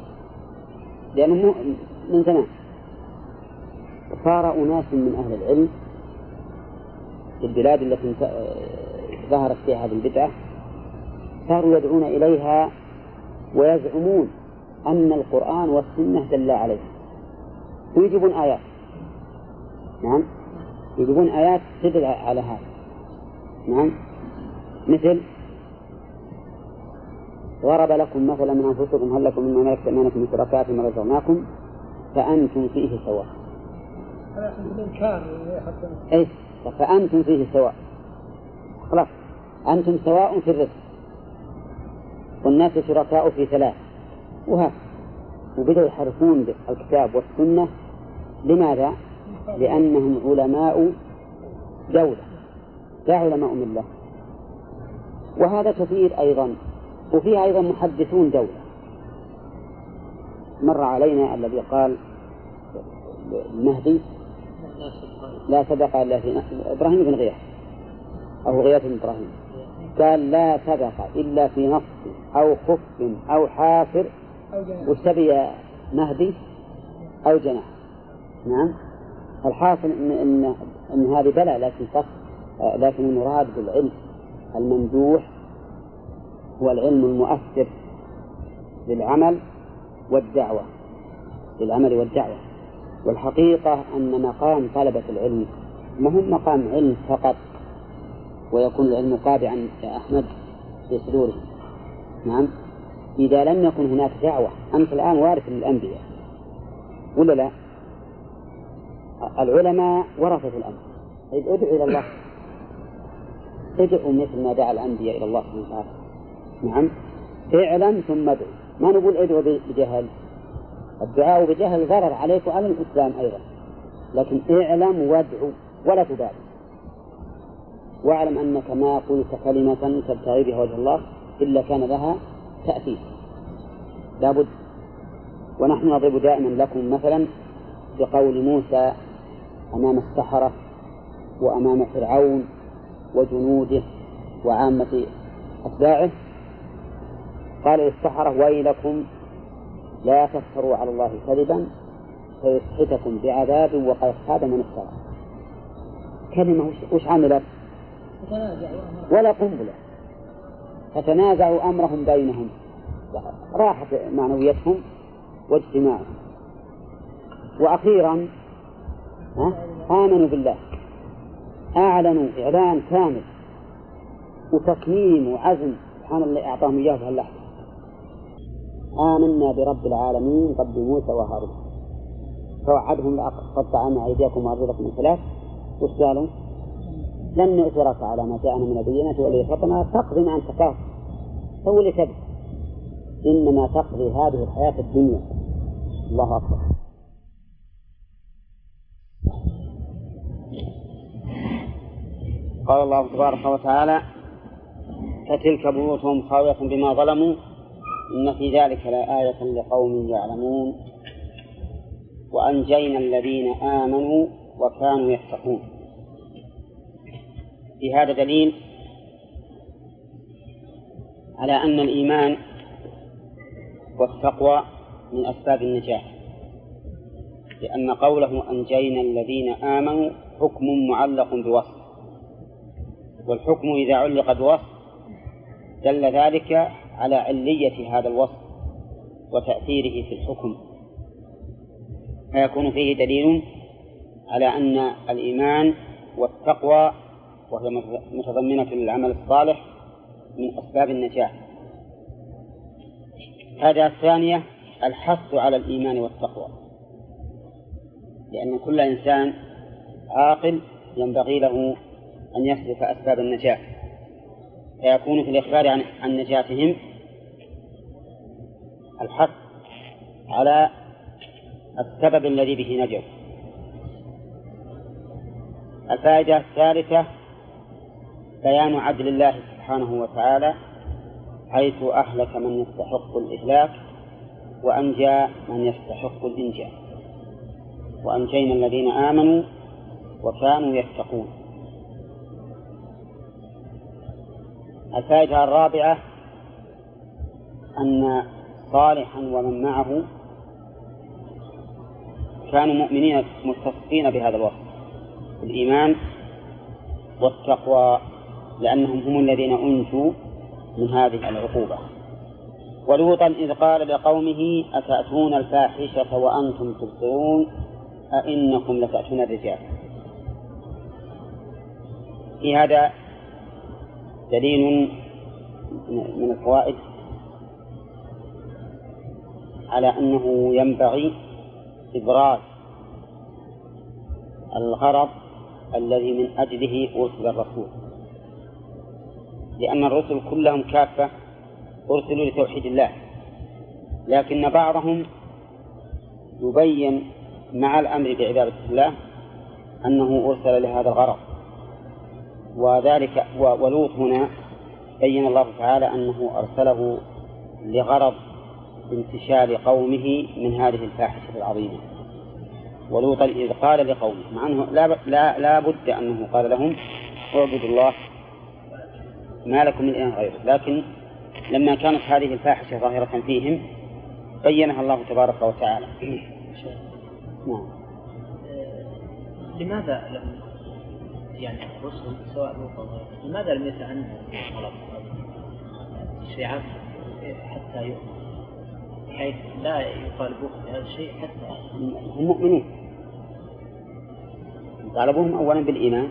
لأنه من زمان صار أناس من أهل العلم في البلاد التي ظهرت فيها هذه البدعة صاروا يدعون إليها ويزعمون أن القرآن والسنة دلا عليها ويجيبون آيات. نعم. يجيبون آيات تدل على هذا. نعم. مثل ضرب لكم مثلا من أنفسكم هل لكم مما ملكت أيمانكم من شركاء فيما رزقناكم فأنتم فيه سواء. أي فأنتم فيه سواء. خلاص. أنتم سواء في الرزق. والناس شركاء في ثلاث. وهكذا وبدأوا يحرفون الكتاب والسنة. لماذا؟ لأنهم علماء دولة لا علماء ملة. وهذا كثير أيضا. وفيه أيضا محدثون دولة. مر علينا الذي قال المهدي لا سبق إلا في إبراهيم بن غياث أو غياث بن إبراهيم. قال لا سبق إلا في نص أو خف أو حافر وسبي مهدي أو جناح. نعم. الحاصل إن إن إن هذه بلى لكن فقط لكن المراد بالعلم الممدوح هو العلم المؤثر للعمل والدعوة للعمل والدعوة. والحقيقة أن مقام طلبة العلم ما هو مقام علم فقط ويكون العلم قابعا يا أحمد في صدورهم نعم. إذا لم يكن هناك دعوة أنت الآن وارث للأنبياء. ولا لا؟ العلماء ورثة الأنبياء. طيب ادعو إلى الله. ادعوا مثل ما دعا الأنبياء إلى الله سبحانه وتعالى. نعم. اعلم ثم ادعو. ما نقول ادعو بجهل؟ الدعاء بجهل ضرر عليك وعلى الإسلام أيضا. لكن اعلم وادعو ولا تبالي. واعلم أنك ما قلت كلمة تبتغي بها وجه الله إلا كان لها تأثير لابد. ونحن نضرب دائما لكم مثلا بقول موسى أمام السحرة وأمام فرعون وجنوده وعامة أتباعه. قال للسحرة ويلكم لا تفتروا على الله كذبا فيسحتكم بعذاب وقد خاب من افترى. كلمة وش عملت؟ ولا قنبلة. فتنازعوا أمرهم بينهم. راحت معنويتهم واجتماعهم. وأخيرا آمنوا بالله. أعلنوا إعلان كامل. وتصميم وعزم. سبحان الله أعطاهم إياه في هاللحظة. آمنا برب العالمين رب موسى وهارون. فوعدهم لأقطعن أيديكم وأرجلكم من خلاف. وش قالوا؟ لن نؤثرك على ما جاءنا من البينات وليفتنا تقضي ما أنت قاضي سوي اللي إنما تقضي هذه الحياة الدنيا. الله أكبر. قال الله تبارك وتعالى فتلك بيوتهم خاوية بما ظلموا؟ إن في ذلك لآية لقوم يعلمون. وأنجينا الذين آمنوا وكانوا يتقون. في هذا دليل على أن الإيمان والتقوى من أسباب النجاة لأن قوله أنجينا الذين آمنوا حكم معلق بوصف. والحكم إذا علق بوصف دل ذلك على علية هذا الوصف وتأثيره في الحكم. فيكون فيه دليل على أن الإيمان والتقوى وهي متضمنة للعمل الصالح من أسباب النجاة. هذا الثانية الحث على الإيمان والتقوى. لأن كل إنسان عاقل ينبغي له أن يسلك أسباب النجاة. فيكون في الإخبار عن عن نجاتهم الحث على السبب الذي به نجوا. الفائدة الثالثة بيان عدل الله سبحانه وتعالى حيث أهلك من يستحق الإهلاك وأنجى من يستحق الإنجاء. وأنجينا الذين آمنوا وكانوا يتقون. الفائدة الرابعة أن صالحا ومن معه كانوا مؤمنين متصفين بهذا الوصف الإيمان والتقوى. لأنهم هم الذين أنجوا من هذه العقوبة. ولوطا إذ قال لقومه أتأتون الفاحشة وأنتم تبصرون؟ أئنكم لتأتون الرجال. في هذا دليل من الفوائد على أنه ينبغي إبراز الغرض الذي من أجله أرسل الرسول. لأن الرسل كلهم كافة أرسلوا لتوحيد الله. لكن بعضهم يبين مع الأمر بعبادة الله أنه أرسل لهذا الغرض. وذلك ولوط هنا بين الله تعالى أنه أرسله لغرض انتشال قومه من هذه الفاحشة العظيمة. ولوطا إذ قال لقومه مع أنه لا, لا, لا بد أنه قال لهم اعبدوا الله ما لكم من إله غيره. لكن لما كانت هذه الفاحشة ظاهرة فيهم بينها الله تبارك وتعالى. نعم. لماذا لم يعني الرسل سواء لماذا لم يتعنوا طلب التشريعات حتى يؤمن بحيث لا يطالبوه بهذا الشيء حتى هم مؤمنون. طالبوهم اولا بالإيمان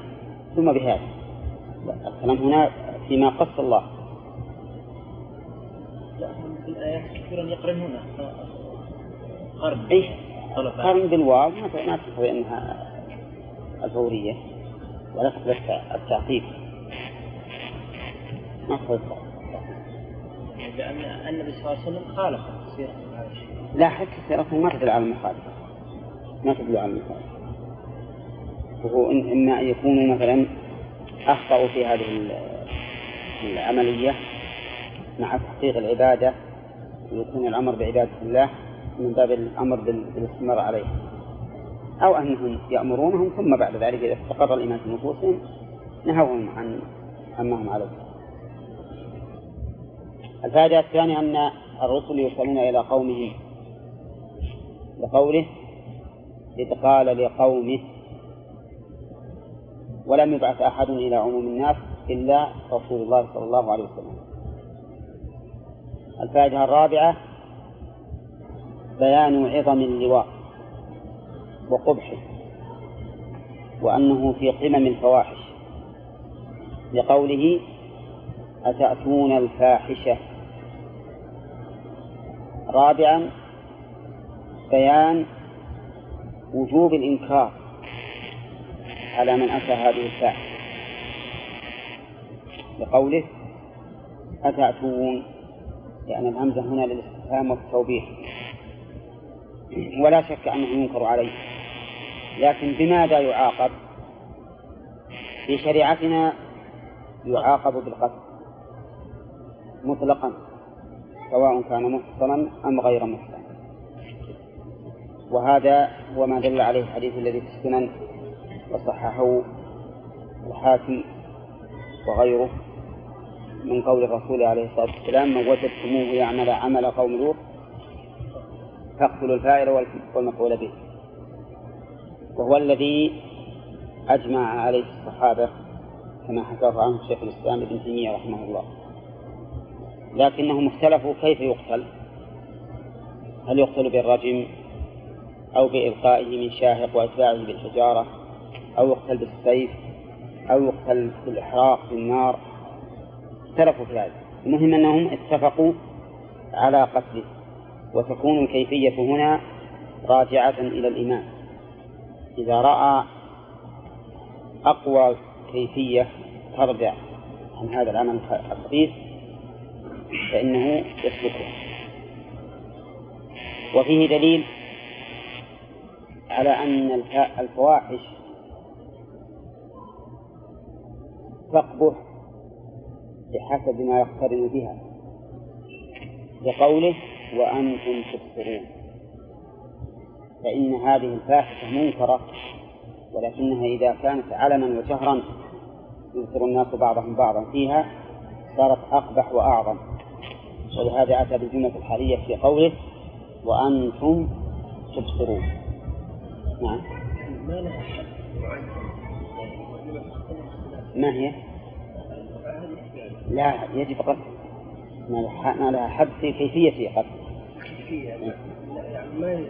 ثم بهذا. الكلام هنا فيما قص الله. لا في الآيات كثيرا يقرنون. قرن. إيه قرن بالواو ما تقتضي أنها الفورية. ولا تقتضي التعقيب ما تقتضي لأن النبي صلى الله عليه وسلم خالف سيرة لا حتى سيرته ما تدل على المخالفة. ما تدل على المخالفة. وهو إما أن يكونوا مثلا أخطأوا في هذه العملية مع تحقيق العبادة ويكون الأمر بعبادة الله من باب الأمر بالاستمرار عليه. أو أنهم يأمرونهم ثم بعد ذلك إذا استقر الإيمان في نفوسهم نهوهم عن عما هم عليه. الفائدة الثانية أن الرسل يرسلون إلى قومهم لقوله إذ قال لقومه ولم يبعث أحد إلى عموم الناس إلا رسول الله صلى الله عليه وسلم. الفائدة الرابعة بيان عظم اللواء وقبحه وأنه في قمم الفواحش. لقوله أتأتون الفاحشة؟ رابعا بيان وجوب الإنكار على من أتى هذه الفاحشة. لقوله أتأتون؟ لأن الهمزة هنا للاستفهام والتوبيخ ولا شك أنه ينكر عليه. لكن بماذا يعاقب؟ في شريعتنا يعاقب بالقتل. مطلقا. سواء كان محصنا أم غير محصن. وهذا هو ما دل عليه الحديث الذي في السنن وصححه الحاكم وغيره. من قول الرسول عليه الصلاة والسلام من وجدتموه يعمل عمل قوم لوط فاقتلوا الفاعل والمفعول به. وهو الذي أجمع عليه الصحابة كما حكاه عنه شيخ الإسلام ابن تيمية رحمه الله. لكنهم اختلفوا كيف يقتل؟ هل يقتل بالرجم أو بإلقائه من شاهق وإتباعه بالحجارة أو يقتل بالسيف أو يقتل بالإحراق بالنار اختلفوا في هذا المهم أنهم اتفقوا على قتله وتكون الكيفية هنا راجعة إلى الإمام. إذا رأى أقوى كيفية ترجع عن هذا العمل الخفيف فإنه يسلكه. وفيه دليل على أن الفواحش تقبح بحسب ما يقترن بها. لقوله وأنتم تبصرون. فإن هذه الفاحشة منكرة ولكنها إذا كانت علنا وجهرا يبصر الناس بعضهم بعضا فيها صارت أقبح وأعظم. ولهذا أتى بالجملة الحالية في قوله وأنتم تبصرون. نعم. ما هي؟ لا يجب قتل ما لها حد في كيفية قتل كيفية؟ يعني ما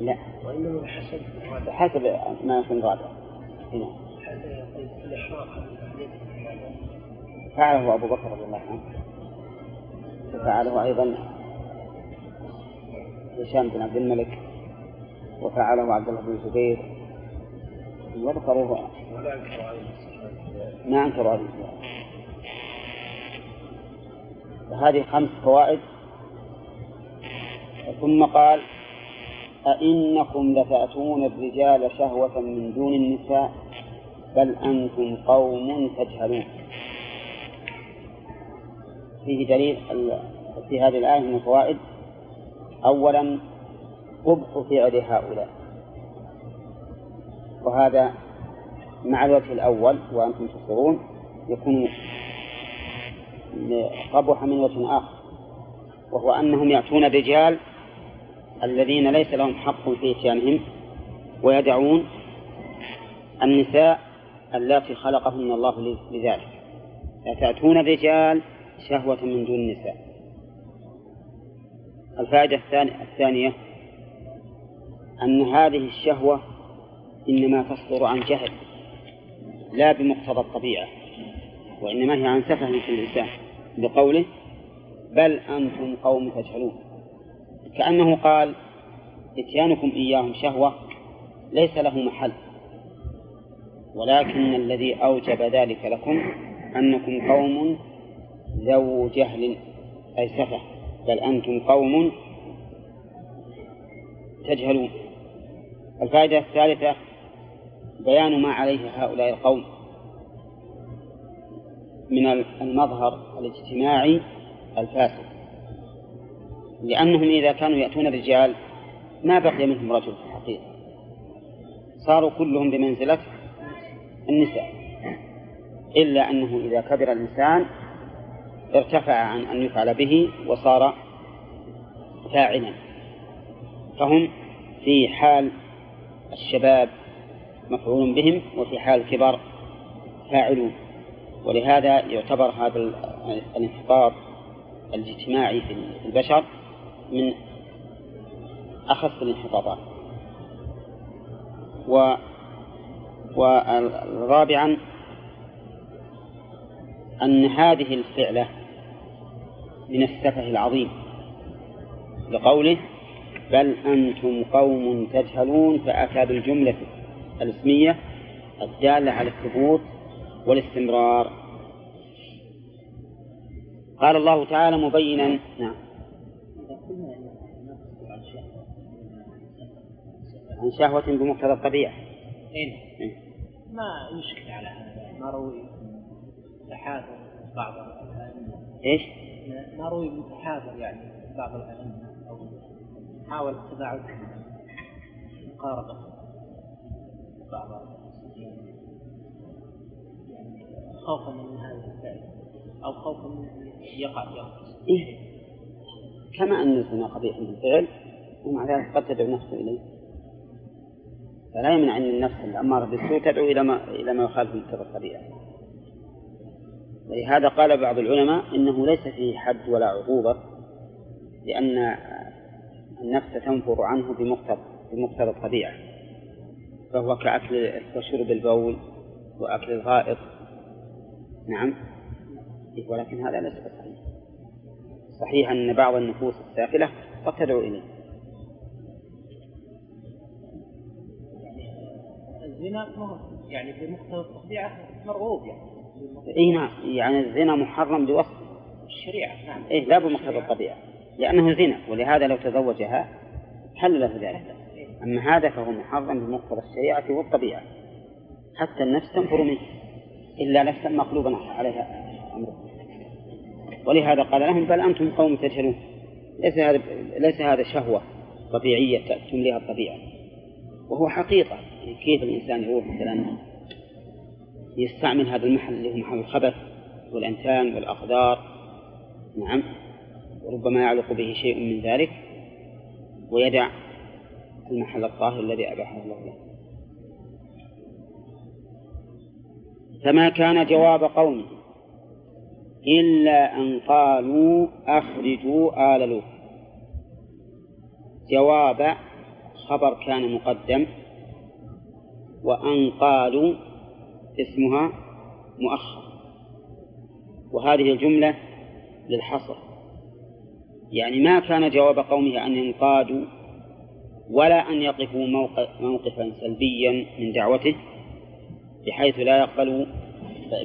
لا. وإنما بحسب حسب ما يكون رادع هنا فعله أبو بكر رضي الله عنه. وفعله أيضا هشام بن عبد الملك. وفعله عبد الله بن الزبير وذكروه ما أنكروا عليه فهذه خمس فوائد. ثم قال أئنكم لتأتون الرجال شهوة من دون النساء بل أنتم قوم تجهلون. فيه دليل في هذه الآية من الفوائد. أولا قبح فعل هؤلاء. وهذا مع الوجه الأول وأنتم تبصرون يكون قبح من وجه آخر وهو أنهم يأتون الرجال الذين ليس لهم حق في إتيانهم ويدعون النساء اللاتي خلقهن الله لذلك. تأتون الرجال شهوة من دون النساء الفائدة الثانية أن هذه الشهوة إنما تصدر عن جهل لا بمقتضى الطبيعة وإنما هي عن سفه في الإنسان. بقوله بل أنتم قوم تجهلون. كأنه قال إتيانكم إياهم شهوة ليس له محل. ولكن الذي أوجب ذلك لكم أنكم قوم ذو جهل. أي سفه. بل أنتم قوم تجهلون. الفائدة الثالثة بيان ما عليه هؤلاء القوم. من المظهر الاجتماعي الفاسد. لأنهم إذا كانوا يأتون الرجال ما بقي منهم رجل في الحقيقة. صاروا كلهم بمنزلة النساء. إلا أنه إذا كبر الإنسان ارتفع عن أن يفعل به وصار فاعلا. فهم في حال الشباب مفعول بهم وفي حال الكبر فاعلون. ولهذا يعتبر هذا الانحطاط الاجتماعي في البشر من أخف الانحطاطات. و ورابعا أن هذه الفعلة من السفه العظيم لقوله بل أنتم قوم تجهلون فأتى بالجملة الاسمية الدالة على الثبوت والاستمرار. قال الله تعالى مبينا. نعم. عن شهوة بمقتضى الطبيعة. إيه. ما يشكل على هذا. ما روي تحاذر بعض الأئمة. إيش؟ ما روي متحاذر يعني بعض الأئمة أو حاول التباعد مقاربة بعض خوفا من هذا الفعل أو خوفا من يقع يقع إيه؟ كما أن الزنا قبيح من الفعل ومع ذلك قد تدعو نفسه إليه. فلا يمنع أن النفس الأمارة بالسوء تدعو إلى ما إلى ما يخالف مقتضى الطبيعة. ولهذا قال بعض العلماء إنه ليس فيه حد ولا عقوبة لأن النفس تنفر عنه بمقتضى بمقتضى الطبيعة. فهو كأكل وشرب البول وأكل الغائط نعم. ولكن هذا ليس صحيح صحيح أن بعض النفوس السافلة قد تدعو إليه. الزنا يعني بمقتضى الطبيعة مرغوب يعني. اي نعم. يعني الزنا محرم بوصف. الشريعة نعم. إيه لا بمقتضى الطبيعة. لأنه زنا ولهذا لو تزوجها حل له ذلك. أما هذا فهو محرم بمقتضى الشريعة والطبيعة. حتى النفس تنفر منه. إلا نفسا مقلوبا عليها. أمره ولهذا قال لهم بل أنتم قوم تجهلون. ليس هذا ليس هذا شهوة طبيعية تمليها الطبيعة. وهو حقيقة. يعني كيف الإنسان يروح مثلا يستعمل هذا المحل اللي هو محل الخبث والأنتان والأقدار؟ نعم. وربما يعلق به شيء من ذلك. ويدع المحل الطاهر الذي أباحه الله له. فما كان جواب قومه إلا أن قالوا أخرجوا آل لوط. جواب خبر كان مقدم وأن قالوا اسمها مؤخر. وهذه الجملة للحصر. يعني ما كان جواب قومه أن ينقادوا ولا أن يقفوا موقف موقفا سلبيا من دعوته. بحيث لا يقبلوا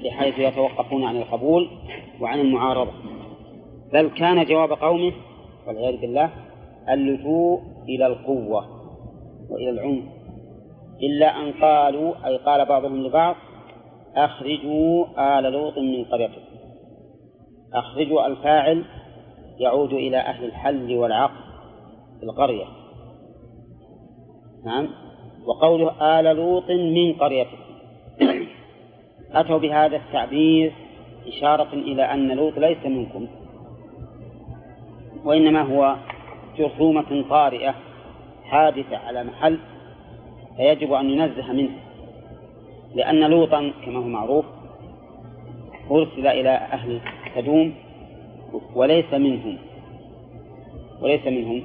بحيث يتوقفون عن القبول وعن المعارضة. بل كان جواب قومه والعياذ بالله اللجوء إلى القوة وإلى العنف. إلا أن قالوا أي قال بعضهم لبعض أخرجوا آل لوط من قريتكم. أخرجوا الفاعل يعود إلى أهل الحل والعقد في القرية. نعم. وقوله آل لوط من قريتكم. أتوا بهذا التعبير إشارة إلى أن لوط ليس منكم وإنما هو جرثومة طارئة حادثة على محل فيجب أن ينزه منه لأن لوطا كما هو معروف أرسل إلى أهل سدوم وليس منهم وليس منهم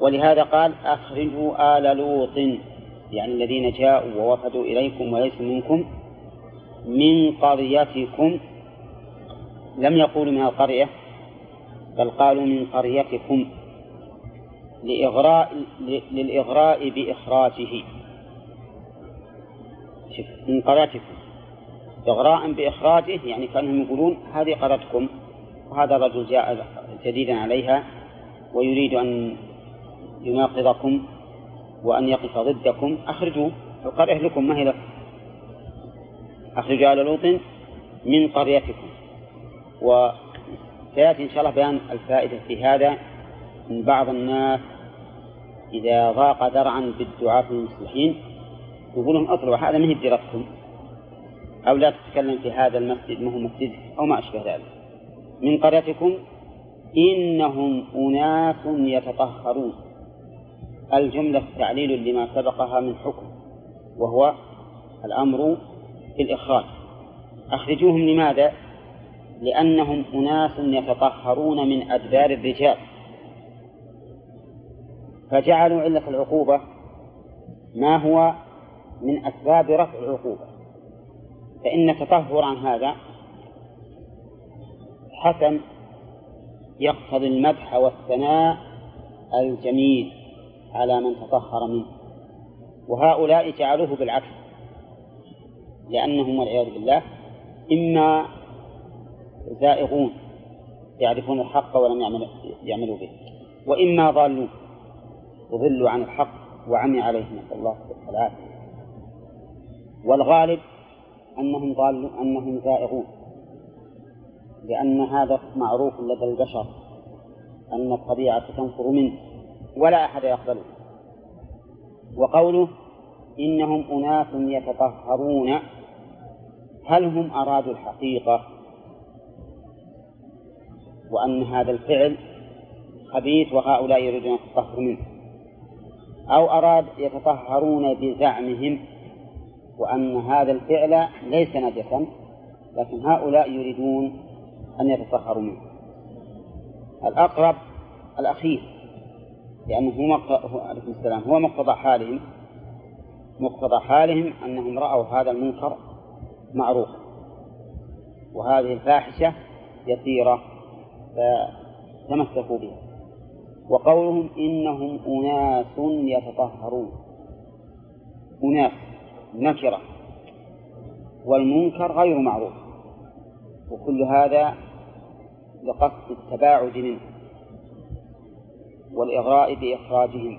ولهذا قال أخرجوا آل لوط يعني الذين جاءوا ووفدوا إليكم وليسوا منكم. من قريتكم لم يقولوا من القرية بل قالوا من قريتكم لإغراء للإغراء بإخراجه. من قريتكم. إغراء بإخراجه يعني كأنهم يقولون هذه قريتكم وهذا الرجل جاء جديدا عليها ويريد أن يناقضكم وأن يقف ضدكم. أخرجوا القرية لكم ما هي لكم؟ أخرجوا آل لوط من قريتكم. وسيأتي إن شاء الله بيان الفائدة في هذا من بعض الناس إذا ضاق ذرعا بالدعاة المصلحين يقول لهم أطلعوا هذا ما هي أو لا تتكلم في هذا المسجد ما هو مسجد أو ما أشبه ذلك. من قريتكم إنهم أناس يتطهرون. الجملة تعليل لما سبقها من حكم وهو الأمر بالإخراج أخرجوهم لماذا؟ لأنهم أناس يتطهرون من أدبار الرجال. فجعلوا علة العقوبة ما هو من أسباب رفع العقوبة. فإن التطهر عن هذا حسن يقتضي المدح والثناء الجميل على من تطهر منه. وهؤلاء جعلوه بالعكس. لأنهم والعياذ بالله إما زائغون يعرفون الحق ولم يعملوا به وإما ضالون وضلوا عن الحق وعمي عليهم نسأل الله العافية والغالب أنهم ضالون أنهم زائغون لأن هذا معروف لدى البشر أن الطبيعة تنفر منه ولا أحد يقبله وقوله إنهم أناس يتطهرون هل هم أرادوا الحقيقة وأن هذا الفعل خبيث وهؤلاء يريدون التطهر منه؟ أو أراد يتطهرون بزعمهم وأن هذا الفعل ليس نجسا لكن هؤلاء يريدون أن يتطهروا منه؟ الأقرب الأخير لأنه هو عليكم السلام هو مقتضى حالهم. مقتضى حالهم أنهم رأوا هذا المنكر معروفا وهذه الفاحشة يسيرة فتمسكوا بها. وقولهم إنهم أناس يتطهرون. أناس نكرة. والمنكر غير معروف. وكل هذا لقصد التباعد منه. والإغراء بإخراجهم.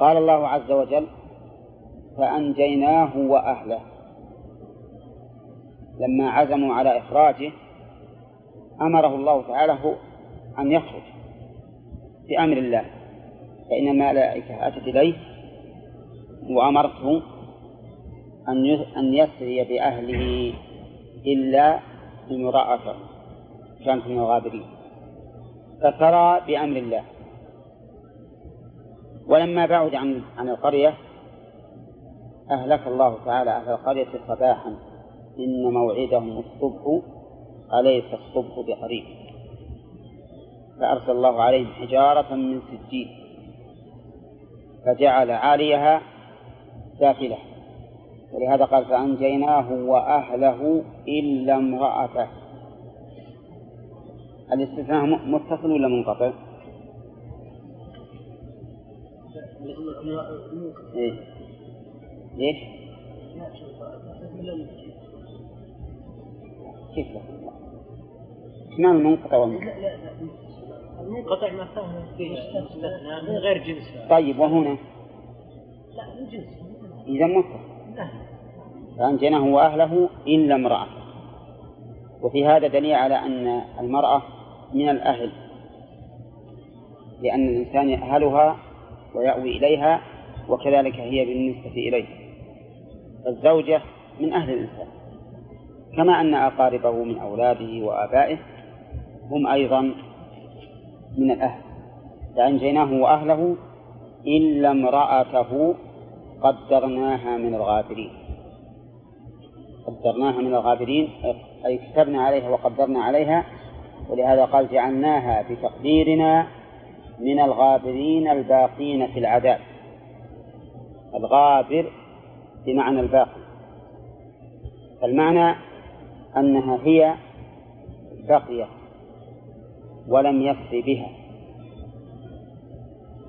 قال الله عز وجل فأنجيناه وأهله. لما عزموا على إخراجه أمره الله تعالى أن يخرج بأمر الله فإن الملائكة أتت إليه وأمرته أن أن يسري بأهله إلا امرأته كانت من الغابرين فسرى بأمر الله. ولما بعد عن عن القرية أهلك الله تعالى أهل القرية صباحا. إن موعدهم الصبح أليس الصبح بقريب فأرسل الله عليهم حجارة من سجيل فجعل عاليها سافلة ولهذا قال فأنجيناه وأهله إلا امرأته الاستثناء متصل ولا منقطع؟ إيه؟ ليش؟ كيف لا؟ ما المنقطع والمنقطع؟ المنقطع ما فهم فيه استثناء. من غير جنس. طيب وهنا؟ لا من جنس. إذا متصل فأنجيناه وأهله إلا امرأته وفي هذا دليل على أن المرأة من الأهل. لأن الإنسان يأهلها ويأوي إليها وكذلك هي بالنسبة إليه. فالزوجة من أهل الإنسان. كما أن أقاربه من أولاده وآبائه هم أيضا من الأهل فأنجيناه وأهله إلا امرأته قدرناها من الغابرين. قدرناها من الغابرين أي كتبنا عليها وقدرنا عليها ولهذا قال جعلناها بتقديرنا من الغابرين الباقين في العذاب. الغابر بمعنى الباقي. المعنى أنها هي بقيت ولم يسر بها.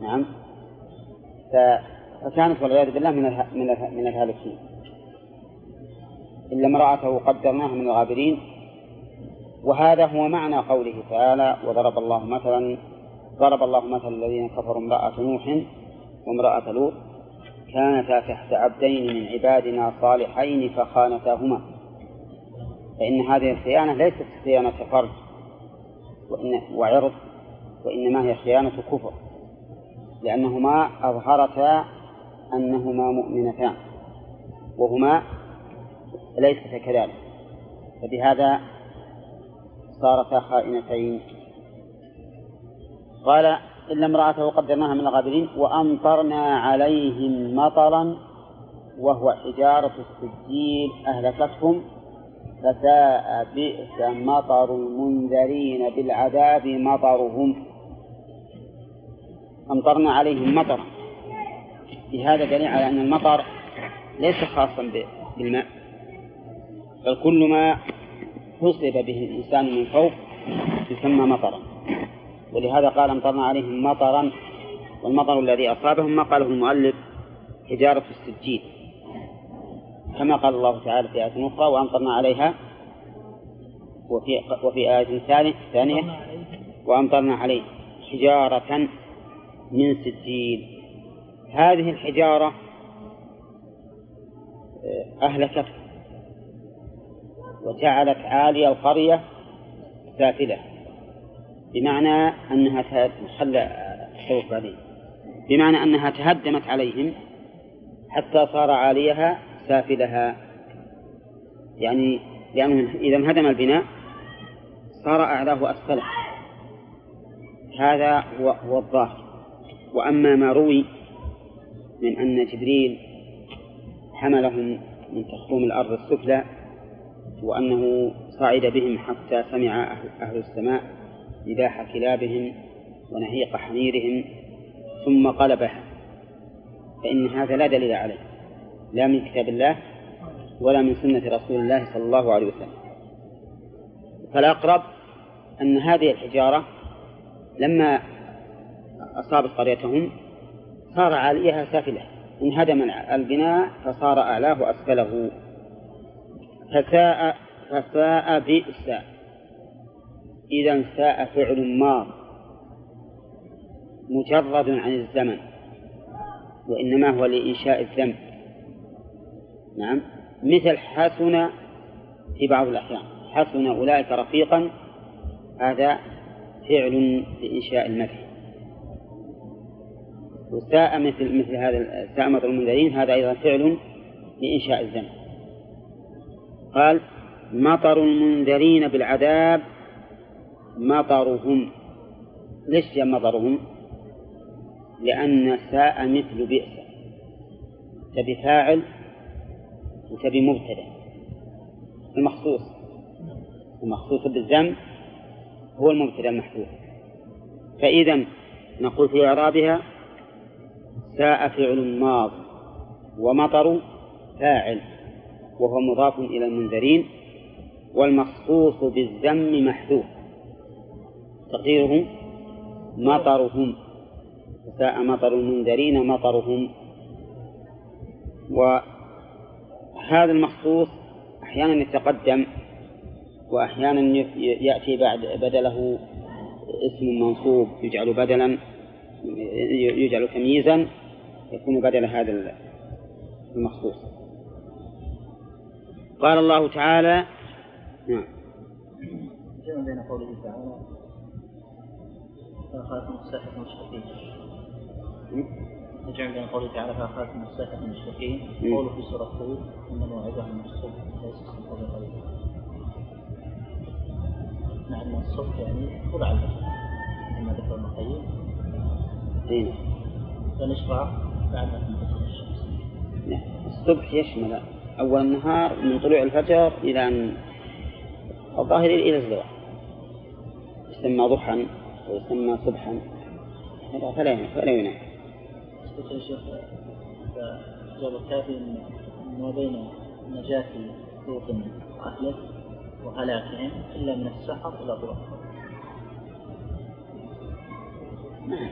نعم. فكانت والعياذ بالله من من من الهالكين. إلا امرأته قدرناها من الغابرين. وهذا هو معنى قوله تعالى وضرب الله مثلا ضرب الله مثلا الذين كفروا امرأة نوح وامرأة لوط. كانتا تحت عبدين من عبادنا صالحين فخانتاهما. فإن هذه الخيانة ليست خيانة فرج وإن وعرض وإنما هي خيانة كفر لأنهما أظهرتا أنهما مؤمنتان وهما ليستا كذلك. فبهذا صارتا خائنتين. قال إلا امرأته قدرناها من الغابرين وأمطرنا عليهم مطرا وهو حجارة السجيل أهلكتهم فساء بئس مطر المنذرين بالعذاب مطرهم. أمطرنا عليهم مطرا هذا دليل على أن المطر ليس خاصا بالماء بل كل ما حصب به الإنسان من فوق يسمى مطرا. ولهذا قال أمطرنا عليهم مطرا والمطر الذي أصابهم ما قاله المؤلف حجارة السجيل. كما قال الله تعالى في آية أخرى وأمطرنا عليها وفي وفي آية ثانية وأمطرنا عليه حجارة من سجيل. هذه الحجارة آه، أهلكت وجعلت عالي القرية سافلة بمعنى أنها خلى بمعنى أنها تهدمت عليهم حتى صار عاليها سافلها. يعني لأنه إذا انهدم البناء صار أعلاه أسفله هذا هو, هو الظاهر. وأما ما روي من أن جبريل حملهم من تخوم الأرض السفلى وأنه صعد بهم حتى سمع أهل السماء نباح كلابهم ونهيق حميرهم ثم قلبها. فإن هذا لا دليل عليه. لا من كتاب الله ولا من سنة رسول الله صلى الله عليه وسلم. فالأقرب أن هذه الحجارة لما أصابت قريتهم صار عاليها سافلة. انهدم البناء فصار أعلاه أسفله. فساء فساء بئس إذا ساء فعل ماض مجرد عن الزمن. وإنما هو لإنشاء الذنب. نعم. مثل حسن في بعض الأحيان. حسن أولئك رفيقا. هذا فعل لإنشاء المدح. وساء مثل مثل هذا ساء مطر المنذرين. هذا أيضا فعل لإنشاء الذنب. قال مطر المنذرين بالعذاب مطرهم. ليش جاء مطرهم؟ لأن ساء مثل بئس. تبي فاعل وتبي مبتدأ المخصوص. المخصوص بالذنب هو المبتدأ المحذوف. فإذا نقول في إعرابها ساء فعل ماض ومطر فاعل وهو مضاف إلى المنذرين والمخصوص بالذم محذوف. تقديره مطرهم ساء مطر المنذرين مطرهم. وهذا المخصوص أحيانا يتقدم وأحيانا يأتي بعد بدله اسم منصوب يجعل بدلا يجعل تمييزا يكون بدل هذا المخصوص. قال الله تعالى نعم. جمع بين قوله تعالى فأخذتم الصيحة مشركين الجمع بين قوله تعالى فأخذتم الصيحة مشركين قوله في سورة هود إن موعدهم الصبح ليس الصبح قريب مع أن الصبح يعني طلع البشر كما ذكر ابن القيم. إيه. فنشرع بعد ما تنتصف الشمس. نعم. الصبح يشمل أول النهار من طلوع الفجر إلى أن الظاهر إلى الزوال. يسمى ضحى ويسمى صبحا. فلا فلا ينام. قلت يا شيخ جاب الكافي ما بين نجاة لوط وأهله وهلاكهم إلا من السحر إلى نعم.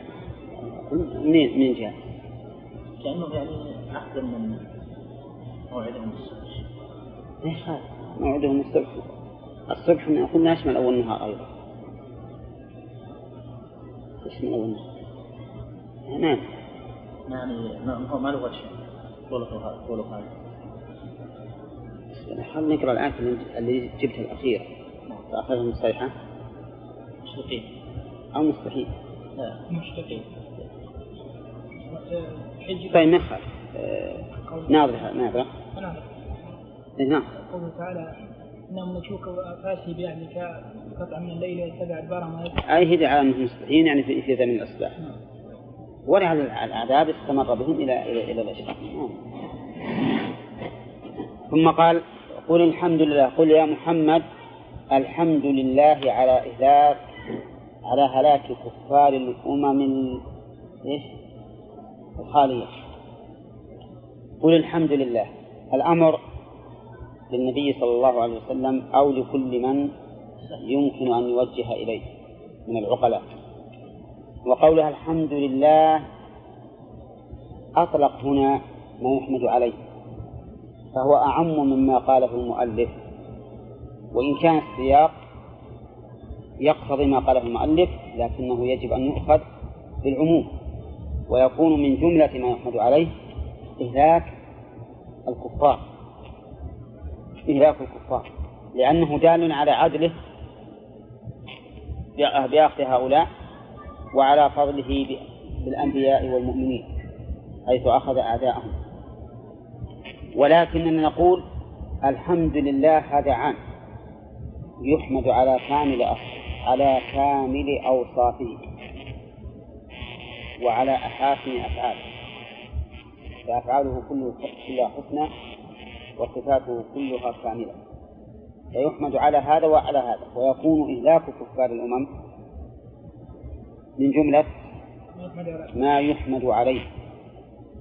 منين من جاء؟ كأنه يعني أحسن من موعدهم الصبح. ليش هذا؟ موعدهم الصبح. الصبح قلنا يشمل أول النهار أيضا. يشمل أول النهار نعم. يعني ما هو ما له وجه قوله هذا خلينا نقرأ الآية اللي جبتها الأخيرة فأخذهم الصيحة مشرقين أو مستحيل. لا مشرقين طيب ما يخالف ناظرة. ناظرة نعم. قوله تعالى إنهم نشوك فاسي بأهلك قطع من الليل يتبع ادبار ما أي هدى على انهم مصبحين يعني في زمن الأصباح. ولهذا العذاب استمر بهم إلى الاشراق نعم ثم قال قل الحمد لله. قل يا محمد الحمد لله على إهلاك على هلاك كفار الأمم إيش؟ الخالية. قل الحمد لله. الأمر للنبي صلى الله عليه وسلم أو لكل من يمكن أن يوجه إليه من العقلاء. وقولها الحمد لله أطلق هنا ما يحمد عليه فهو أعم مما قاله المؤلف وإن كان السياق يقتضي ما قاله المؤلف لكنه يجب أن يؤخذ بالعموم ويكون من جملة ما يحمد عليه إهلاك الكفار إهلاك الكفار لأنه دال على عدله بأخذ هؤلاء وعلى فضله بالأنبياء والمؤمنين حيث أخذ أعداءهم. ولكننا نقول الحمد لله هذا عام يحمد على كامل على كامل أوصافه وعلى أحاسن أفعاله. فأفعاله كلها حسنى وصفاته كلها كاملة. فيحمد على هذا وعلى هذا ويكون إهلاك كفار الأمم من جملة ما يحمد عليه.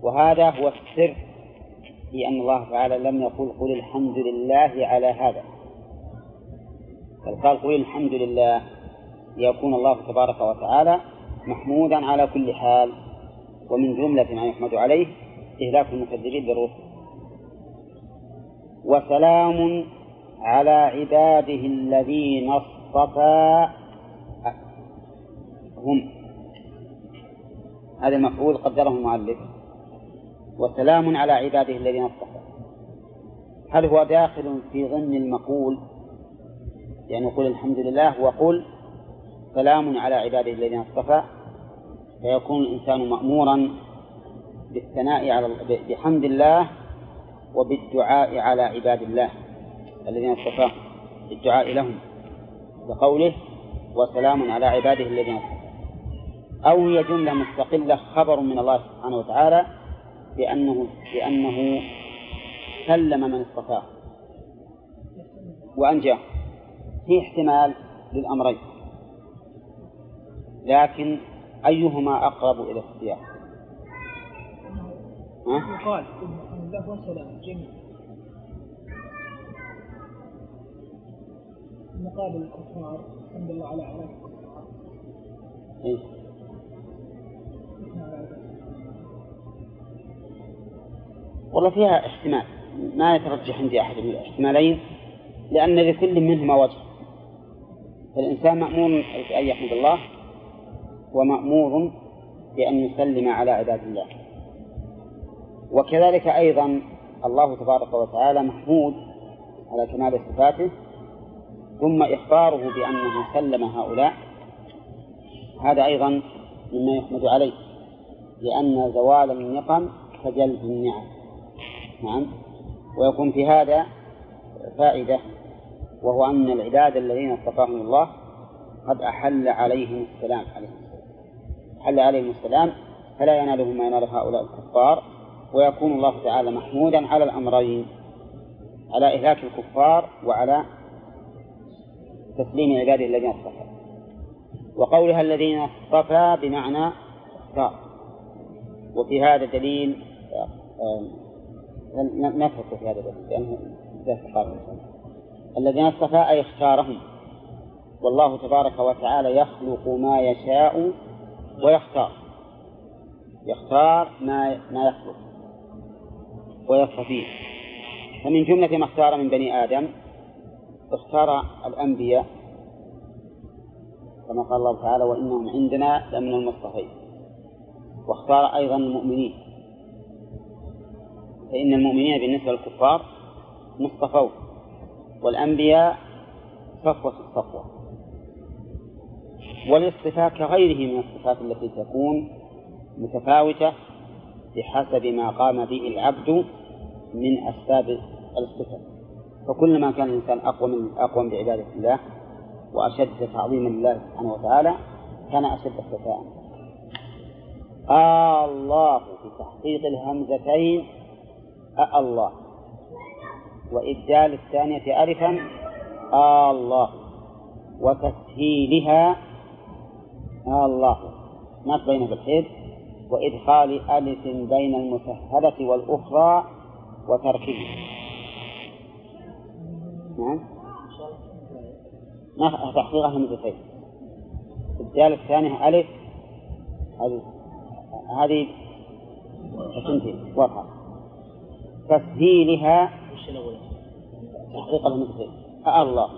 وهذا هو السر في أن الله تعالى لم يقل قل الحمد لله على هذا. بل قال قل الحمد لله ليكون الله تبارك وتعالى محمودا على كل حال ومن جملة ما يحمد عليه إهلاك المكذبين بالرسل وسلام على عباده الذين اصطفى هم هذا المفعول قدره المؤلف. وسلام على عباده الذين اصطفى. هل هو داخل في ضمن المقول؟ يعني قل الحمد لله وقل سلام على عباده الذين اصطفى. فيكون الإنسان مأمورا بالثناء على بحمد الله وبالدعاء على عباد الله الذين اصطفاهم بالدعاء لهم. بقوله وسلام على عباده الذين اصطفى. أو هي جملة مستقلة خبر من الله سبحانه وتعالى بأنه بأنه سلم من اصطفاه وأنجاه في احتمال للأمرين. لكن أيهما أقرب إلى السياق؟ يقال الله وسلام جميل. مقابل الكفار الحمد لله على علاج الكفار والله فيها احتمال. ما يترجح عندي أحد الاحتمالين لأن لكل منهما وجه. فالإنسان مأمور بأن يحمد الله ومأمور بأن يسلم على عباد الله. وكذلك أيضا الله تبارك وتعالى محمود على كمال صفاته ثم إخباره بأنه سلم هؤلاء. هذا أيضا مما يحمد عليه لأن زوال النقم كجلب النعم. نعم. ويكون في هذا فائدة وهو أن العباد الذين اصطفاهم الله قد أحل عليهم السلام عليهم. السلام أحل عليهم السلام فلا ينالهم ما ينال هؤلاء الكفار ويكون الله تعالى محمودا على الأمرين على إهلاك الكفار وعلى تسليم عباده الذين اصطفى. وقولها الذين اصطفى بمعنى اختار وفي هذا دليل نترك في هذا الدليل لأنه لا الذين اصطفى أي اختارهم. والله تبارك وتعالى يخلق ما يشاء ويختار. يختار ما ما يخلق ويصطفيه فمن جملة ما اختار من بني آدم اختار الأنبياء كما قال الله تعالى وإنهم عندنا لمن المصطفين. واختار أيضا المؤمنين. فإن المؤمنين بالنسبة للكفار مصطفون والأنبياء صفوة الصفوة. والاصطفاء كغيره من الصفات التي تكون متفاوتة بحسب ما قام به العبد من أسباب الاصطفاء. فكلما كان الإنسان أقوى من أقوى بعبادة الله وأشد تعظيما لله سبحانه وتعالى كان أشد اصطفاء. آه الله بتحقيق الهمزتين آه الله وإبدال الثانية ألفا آه الله وتسهيلها آه الله ما بين بالحيد وإدخال ألف بين المسهلة والأخرى وتركها نعم ما تحقيقها من بالحيد الدالة الثانية ألف هذه هذه تنتهي واضحة تسهيلها؟ تحقيق المثل الله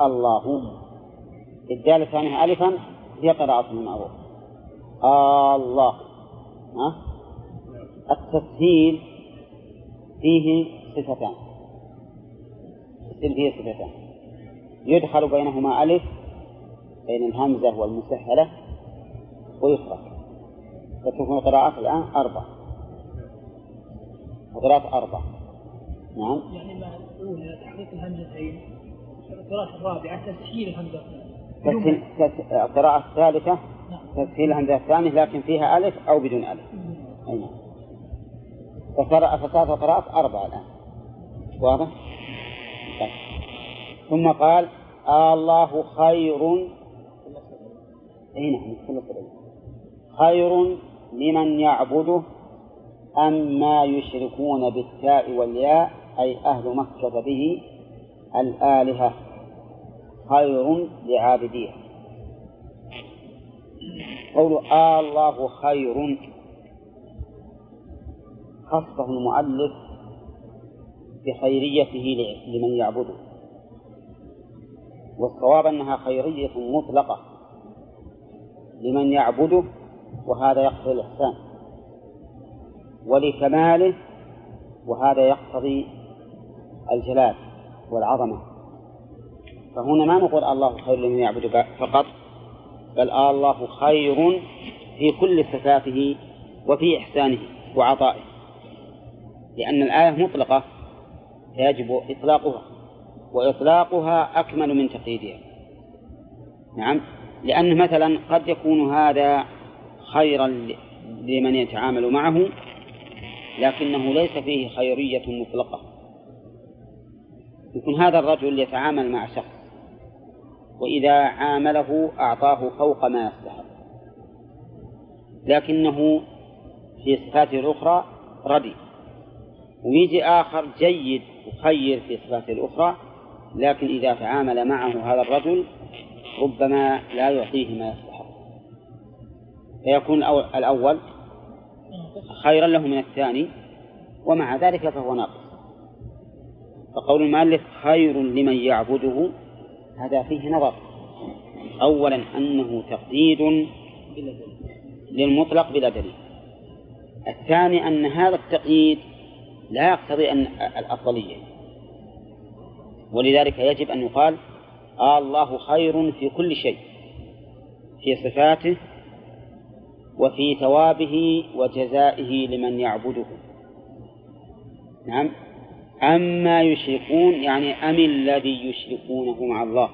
الله الدالة الثانية ألفا. هي قراءة المعروف. الله. ها؟ التسهيل فيه صفتان. التسهيل فيه صفتان. يدخل بينهما ألف بين الهمزة والمسهلة ويترك فتكون القراءات الآن أربع قراءات أربع نعم. يعني الأولى تحقيق الهمزتين القراءة الرابعة تسهيل الهمزة. تس- القراءة الثالثة نعم. تسهيل الهمزة الثانية لكن فيها ألف أو بدون ألف. أي نعم. فصار فصارت القراءات أربعة الآن. واضح؟ طيب. ثم قال الله خير أي نعم. خير لمن يعبده أم ما يشركون بالتاء والياء أي أهل مكة به الآلهة. خير لعابدية. قول آه الله خير. خصه المؤلف بخيريته لمن يعبده. والصواب أنها خيرية مطلقة لمن يعبده وهذا يقتضي الإحسان. ولكماله وهذا يقتضي الجلال والعظمة. فهنا ما نقول الله خير لمن يعبد فقط بل آه الله خير في كل صفاته وفي إحسانه وعطائه. لأن الآية مطلقة فيجب إطلاقها وإطلاقها أكمل من تقييدها. نعم؟ لأن مثلا قد يكون هذا خيرا لمن يتعامل معه لكنه ليس فيه خيرية مطلقة. يكون هذا الرجل يتعامل مع شخص وإذا عامله أعطاه فوق ما يستحق. لكنه في صفاته الأخرى ردي. ويجي آخر جيد وخير في صفاته الأخرى لكن إذا تعامل معه هذا الرجل ربما لا يعطيه ما يستحق. فيكون الأول خيرا له من الثاني ومع ذلك فهو ناقص. فقول المؤلف خير لمن يعبده هذا فيه نظر. أولا أنه تقييد للمطلق بلا دليل. الثاني أن هذا التقييد لا يقتضي أن الأفضلية. ولذلك يجب أن يقال آه الله خير في كل شيء في صفاته وفي ثوابه وجزائه لمن يعبده. نعم. أما يشركون يعني أم الذي يشركونه مع الله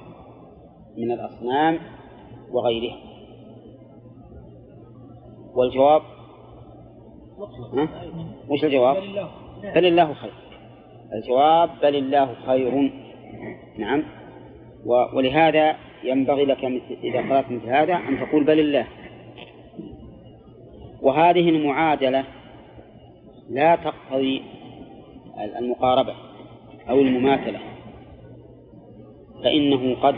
من الأصنام وغيرها؟ والجواب؟ ها؟ وش الجواب؟ بل الله خير. الجواب بل الله خير. نعم. ولهذا ينبغي لك إذا قرأت مثل هذا أن تقول بل الله. وهذه المعادلة لا تقتضي المقاربة أو المماثلة فإنه قد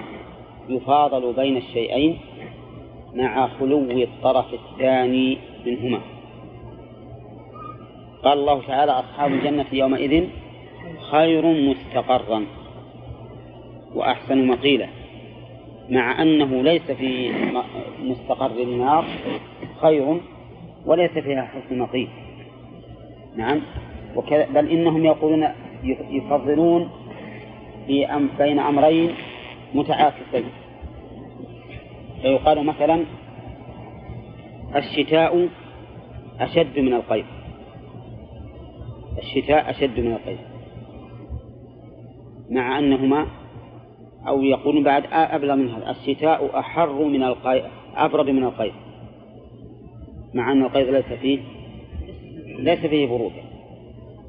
يفاضل بين الشيئين مع خلو الطرف الثاني منهما. قال الله تعالى أصحاب الجنة يومئذ خير مستقرا وأحسن مقيلا مع أنه ليس في مستقر النار خير وليس فيها حسن مقيل نعم؟ وكذا بل إنهم يقولون يف- يفضلون في بين أمرين متعاكسين. فيقال مثلا الشتاء أشد من القيف الشتاء أشد من القيف مع أنهما أو يقولون بعد أبلغ من هذا. الشتاء أحر من القيف أبرد من القيف مع أن القيف ليس فيه ليس فيه برودة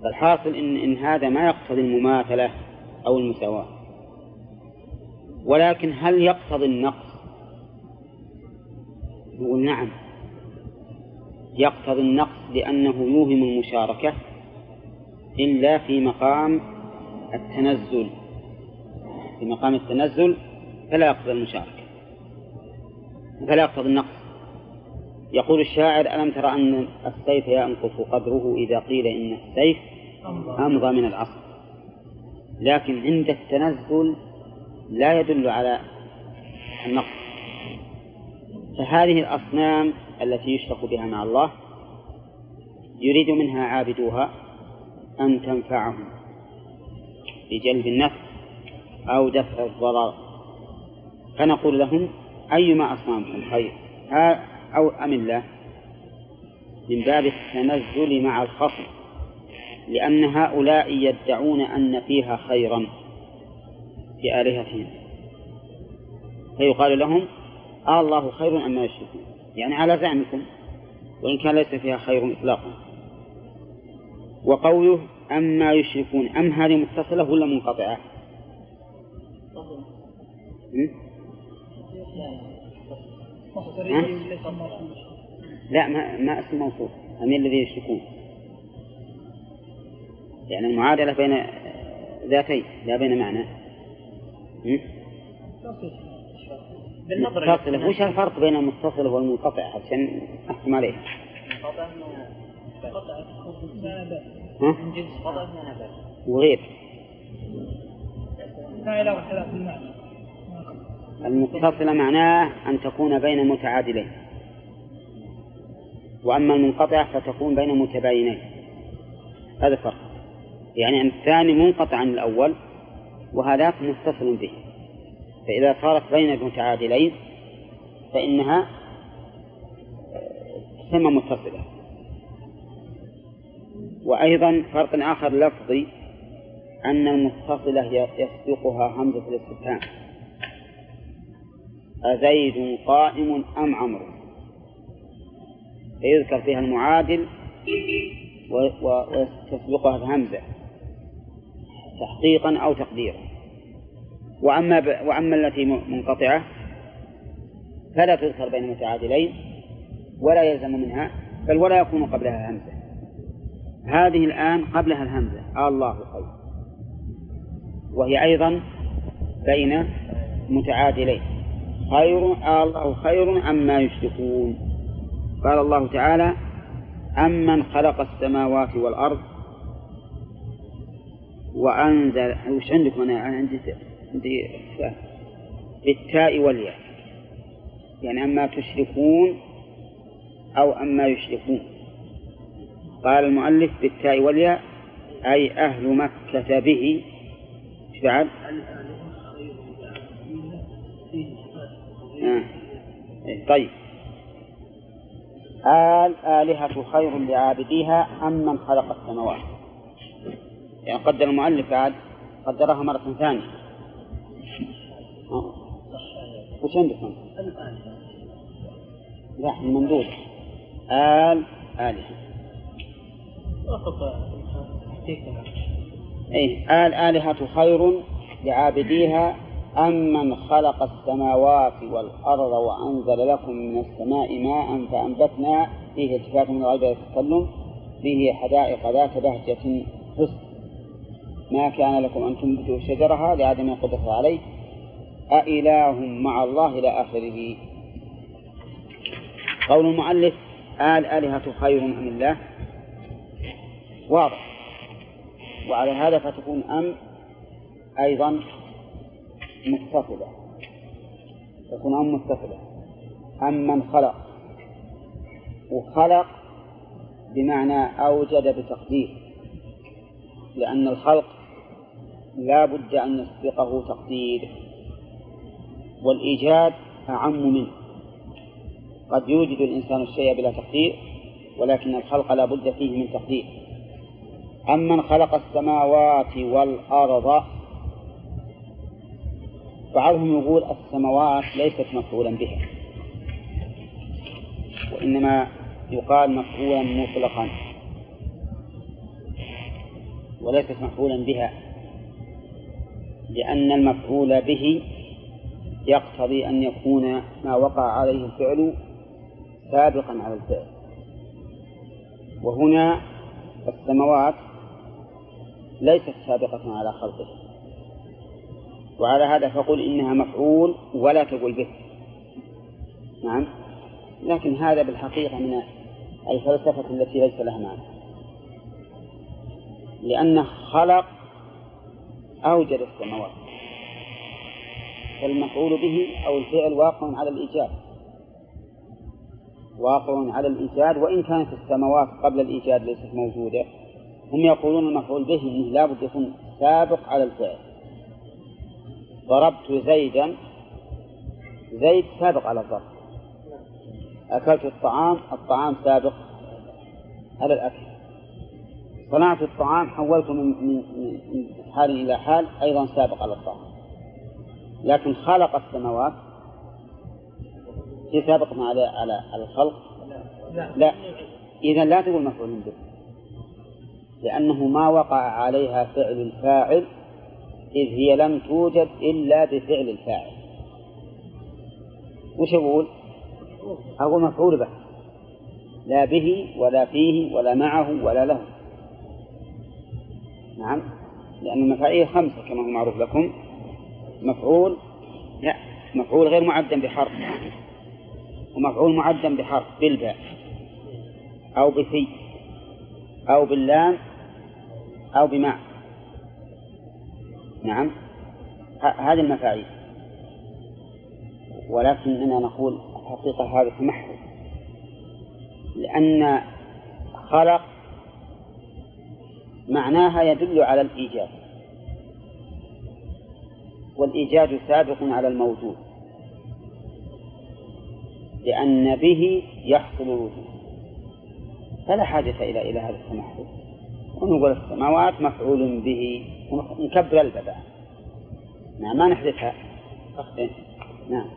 فالحاصل إن, إن هذا ما يقتضي المماثلة أو المساواة. ولكن هل يقتضي النقص؟ نقول نعم. يقتضي النقص لأنه يوهم المشاركة إلا في مقام التنزل. في مقام التنزل فلا يقتضي المشاركة. فلا يقتضي النقص. يقول الشاعر ألم ترى أن السيف ينقص قدره إذا قيل إن السيف أمضى من العصر؟ لكن عند التنزل لا يدل على النقص. فهذه الأصنام التي يشرك بها مع الله يريد منها عابدوها أن تنفعهم بجلب النفع أو دفع الضرر. فنقول لهم أيما أصنامكم خير؟ أو أم الله؟ من باب التنزل مع الخصم لأن هؤلاء يدعون أن فيها خيرا في آلهتهم. فيقال لهم آه الله خير أما يشركون. يعني على زعمكم وإن كان ليس فيها خير إطلاقا. وقوله أما يشركون أم هذه متصلة ولا منقطعة؟ لا ما ما اسم موصوف. أم الذي يشركون. يعني المعادلة بين ذاتين لا بين معنى. متصلة. وش الفرق بين المتصلة والمنقطعة؟ عشان أحكم عليه؟ وغير. المتصلة معناه أن تكون بين متعادلين. وأما المنقطعة فتكون بين متباينين. هذا الفرق يعني أن الثاني منقطع عن الأول وهذاك متصل به. فإذا صارت بين المتعادلين فإنها تسمى متصلة. وأيضا فرق آخر لفظي أن المتصلة يسبقها همزة الاستفهام. أزيد قائم أم عمرو؟ فيذكر فيها المعادل وتسبقها الهمزة تحقيقا أو تقديرا. وأما ب... وأما التي منقطعة فلا تذكر بين متعادلين ولا يلزم منها بل ولا يكون قبلها همزة. هذه الآن قبلها الهمزة. الله خير. وهي أيضا بين متعادلين. خير الله خير أما يشركون. قال الله تعالى أمن خلق السماوات والأرض وأنزل وش عندكم أنا؟ عندي عندي بالتاء والياء. يعني أما تشركون أو أما يشركون. قال المؤلف بالتاء والياء أي أهل مكة به. إيش بعد؟ آه. طيب. آل آلهة خير لعابديها أم من خلق السماوات. يعني قدر المؤلف بعد قدرها مرة ثانية. وش عندكم؟ لا الممدود آل آلهة. أي آل آلهة خير لعابديها أم من خلق السماوات والأرض وأنزل لكم من السماء ماء فأنبتنا فيه التفات من الغيب التكلم فيه حدائق ذات بهجة حسن. ما كان لكم أن تنبتوا شجرها لعدم القدرة عليه؟ أإله مع الله إلى آخره. قول المؤلف آل آلهة خير أم الله؟ واضح. وعلى هذا فتكون أم أيضا متصلة تكون أم متصلة أم من خلق. وخلق بمعنى أوجد بتقدير. لأن الخلق لا بد أن يسبقه تقدير. والإيجاد أعم منه. قد يوجد الإنسان الشيء بلا تقدير ولكن الخلق لا بد فيه من تقدير. أمن خلق السماوات والأرض بعضهم يقول السماوات ليست مفعولا بها وإنما يقال مفعولا مطلقا وليست مفعولا بها لأن المفعول به يقتضي أن يكون ما وقع عليه الفعل سابقا على الفعل. وهنا السماوات ليست سابقة على خلقه. وعلى هذا فقل إنها مفعول ولا تقول به. نعم. لكن هذا بالحقيقة من الفلسفة التي ليس لها معنى. لأنه خلق أوجد السماوات. فالمفعول به أو الفعل واقع على الإيجاد. واقع على الإيجاد وإن كانت السماوات قبل الإيجاد ليست موجودة هم يقولون المفعول به أنه لابد يكون سابق على الفعل. ضربت زيدا زيد سابق على الضرب. أكلت الطعام الطعام سابق على الأكل. صنعت الطعام حولته من حال إلى حال أيضا سابق على الطعام. لكن خلق السماوات في سابق على على على الخلق؟ لا. إذا لا تقول مفعول به لأنه ما وقع عليها فعل الفاعل إذ هي لم توجد إلا بفعل الفاعل. وش أقول؟ أقول مفعول به. لا به ولا فيه ولا معه ولا له. نعم. لأن المفاعيل خمسة كما هو معروف لكم. مفعول لا مفعول غير معدم بحرف. ومفعول معدم بحرف بالباء. أو بفي. أو باللام. أو بمع نعم. هذه المفاعيل. ولكننا نقول الحقيقة هذا تمحل لأن خلق معناها يدل على الإيجاد. والإيجاد سابق على الموجود. لأن به يحصل الوجود. فلا حاجة إلى إلى هذا التمحل ونقول السماوات مفعول به. ونكبر البدع. نعم ما نحذفها نعم.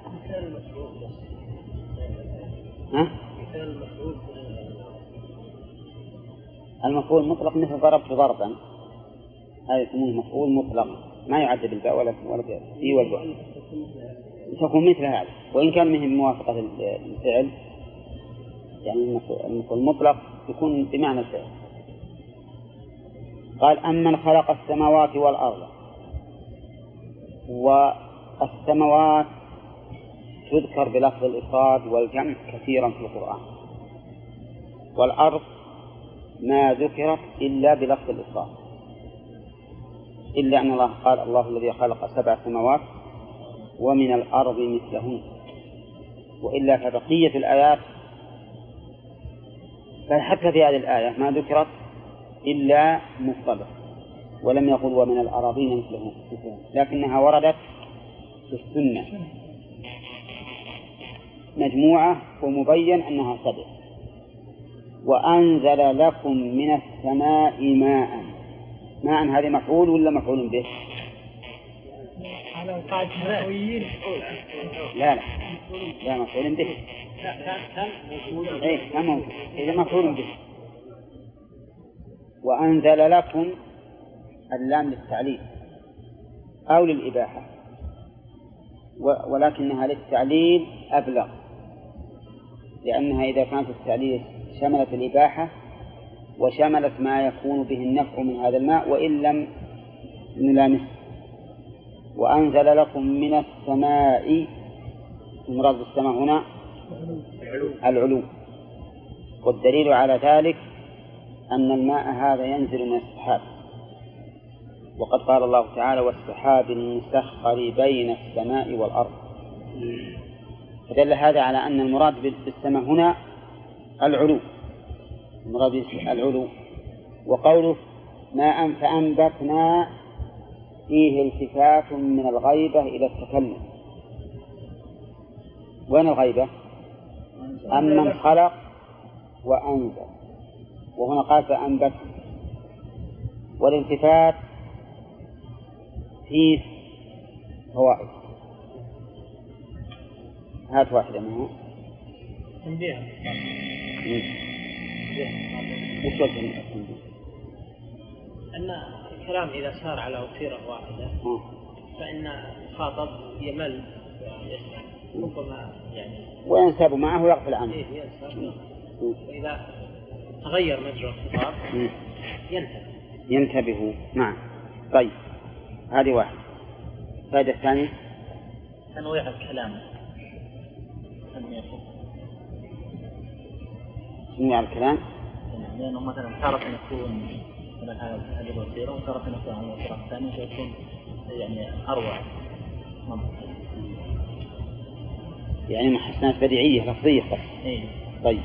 ها؟ المفعول مطلق مثل ضربت ضربا. هذا يسمونه مفعول مطلق. ما يعد بالباء ولا ولا في والباء. تكون مثل هذا. وإن كان مهم موافقة الفعل يعني المفعول المطلق يكون بمعنى الفعل. قال أمن خلق السماوات والأرض. والسماوات تذكر بلفظ الإفراد والجمع كثيرا في القرآن. والأرض ما ذكرت إلا بلفظ الإفراد. إلا أن الله قال الله الذي خلق سبع سماوات ومن الأرض مثلهن. وإلا فبقية الآيات فحتى في هذه الآية ما ذكرت إلا مفردة ولم يقل ومن الأراضين مثلهن لكنها وردت في السنة. مجموعة ومبين أنها سبع وأنزل لكم من السماء ماء. ماء هذا مفعول ولا مفعول به؟ على لا لا. لا مفعول به. إيه كان موجود إذا مفعول به. وأنزل لكم اللام للتعليل أو للإباحة. ولكنها للتعليل أبلغ. لأنها إذا كانت التعليل شملت الإباحة وشملت ما يكون به النفع من هذا الماء وإن لم نلامسه. وأنزل لكم من السماء المراد بالسماء هنا العلو والدليل على ذلك أن الماء هذا ينزل من السحاب. وقد قال الله تعالى والسحاب المسخر بين السماء والأرض. فدل هذا على أن المراد بالسماء هنا العلو. المراد العلو. وقوله ماء فأنبتنا فيه التفات من الغيبة إلى التكلم. وين الغيبة؟ أمن خلق وأنزل. وهنا قال فأنبت والالتفات فيه فوائد هات واحدة منها تنبيه وش وجه التنبيه؟ أن الكلام إذا سار على وتيرة واحدة. فإن الخاطب يمل ويسمع ربما يعني وينساب معه ويغفل عنه إيه ينسى مم. وإذا تغير مجرى الخطاب؟ مم. ينتهي ينتبهوا نعم. طيب. هذه واحدة الفائدة الثانية؟ تنويع الكلام. تنويع الكلام. لأنه مثلا تارة يكون مثلا هذه الوسيلة وتارة يكون على الوسيلة الثانية فيكون يعني أروع. يعني محسنات بديعية لفظية. إيه. طيب.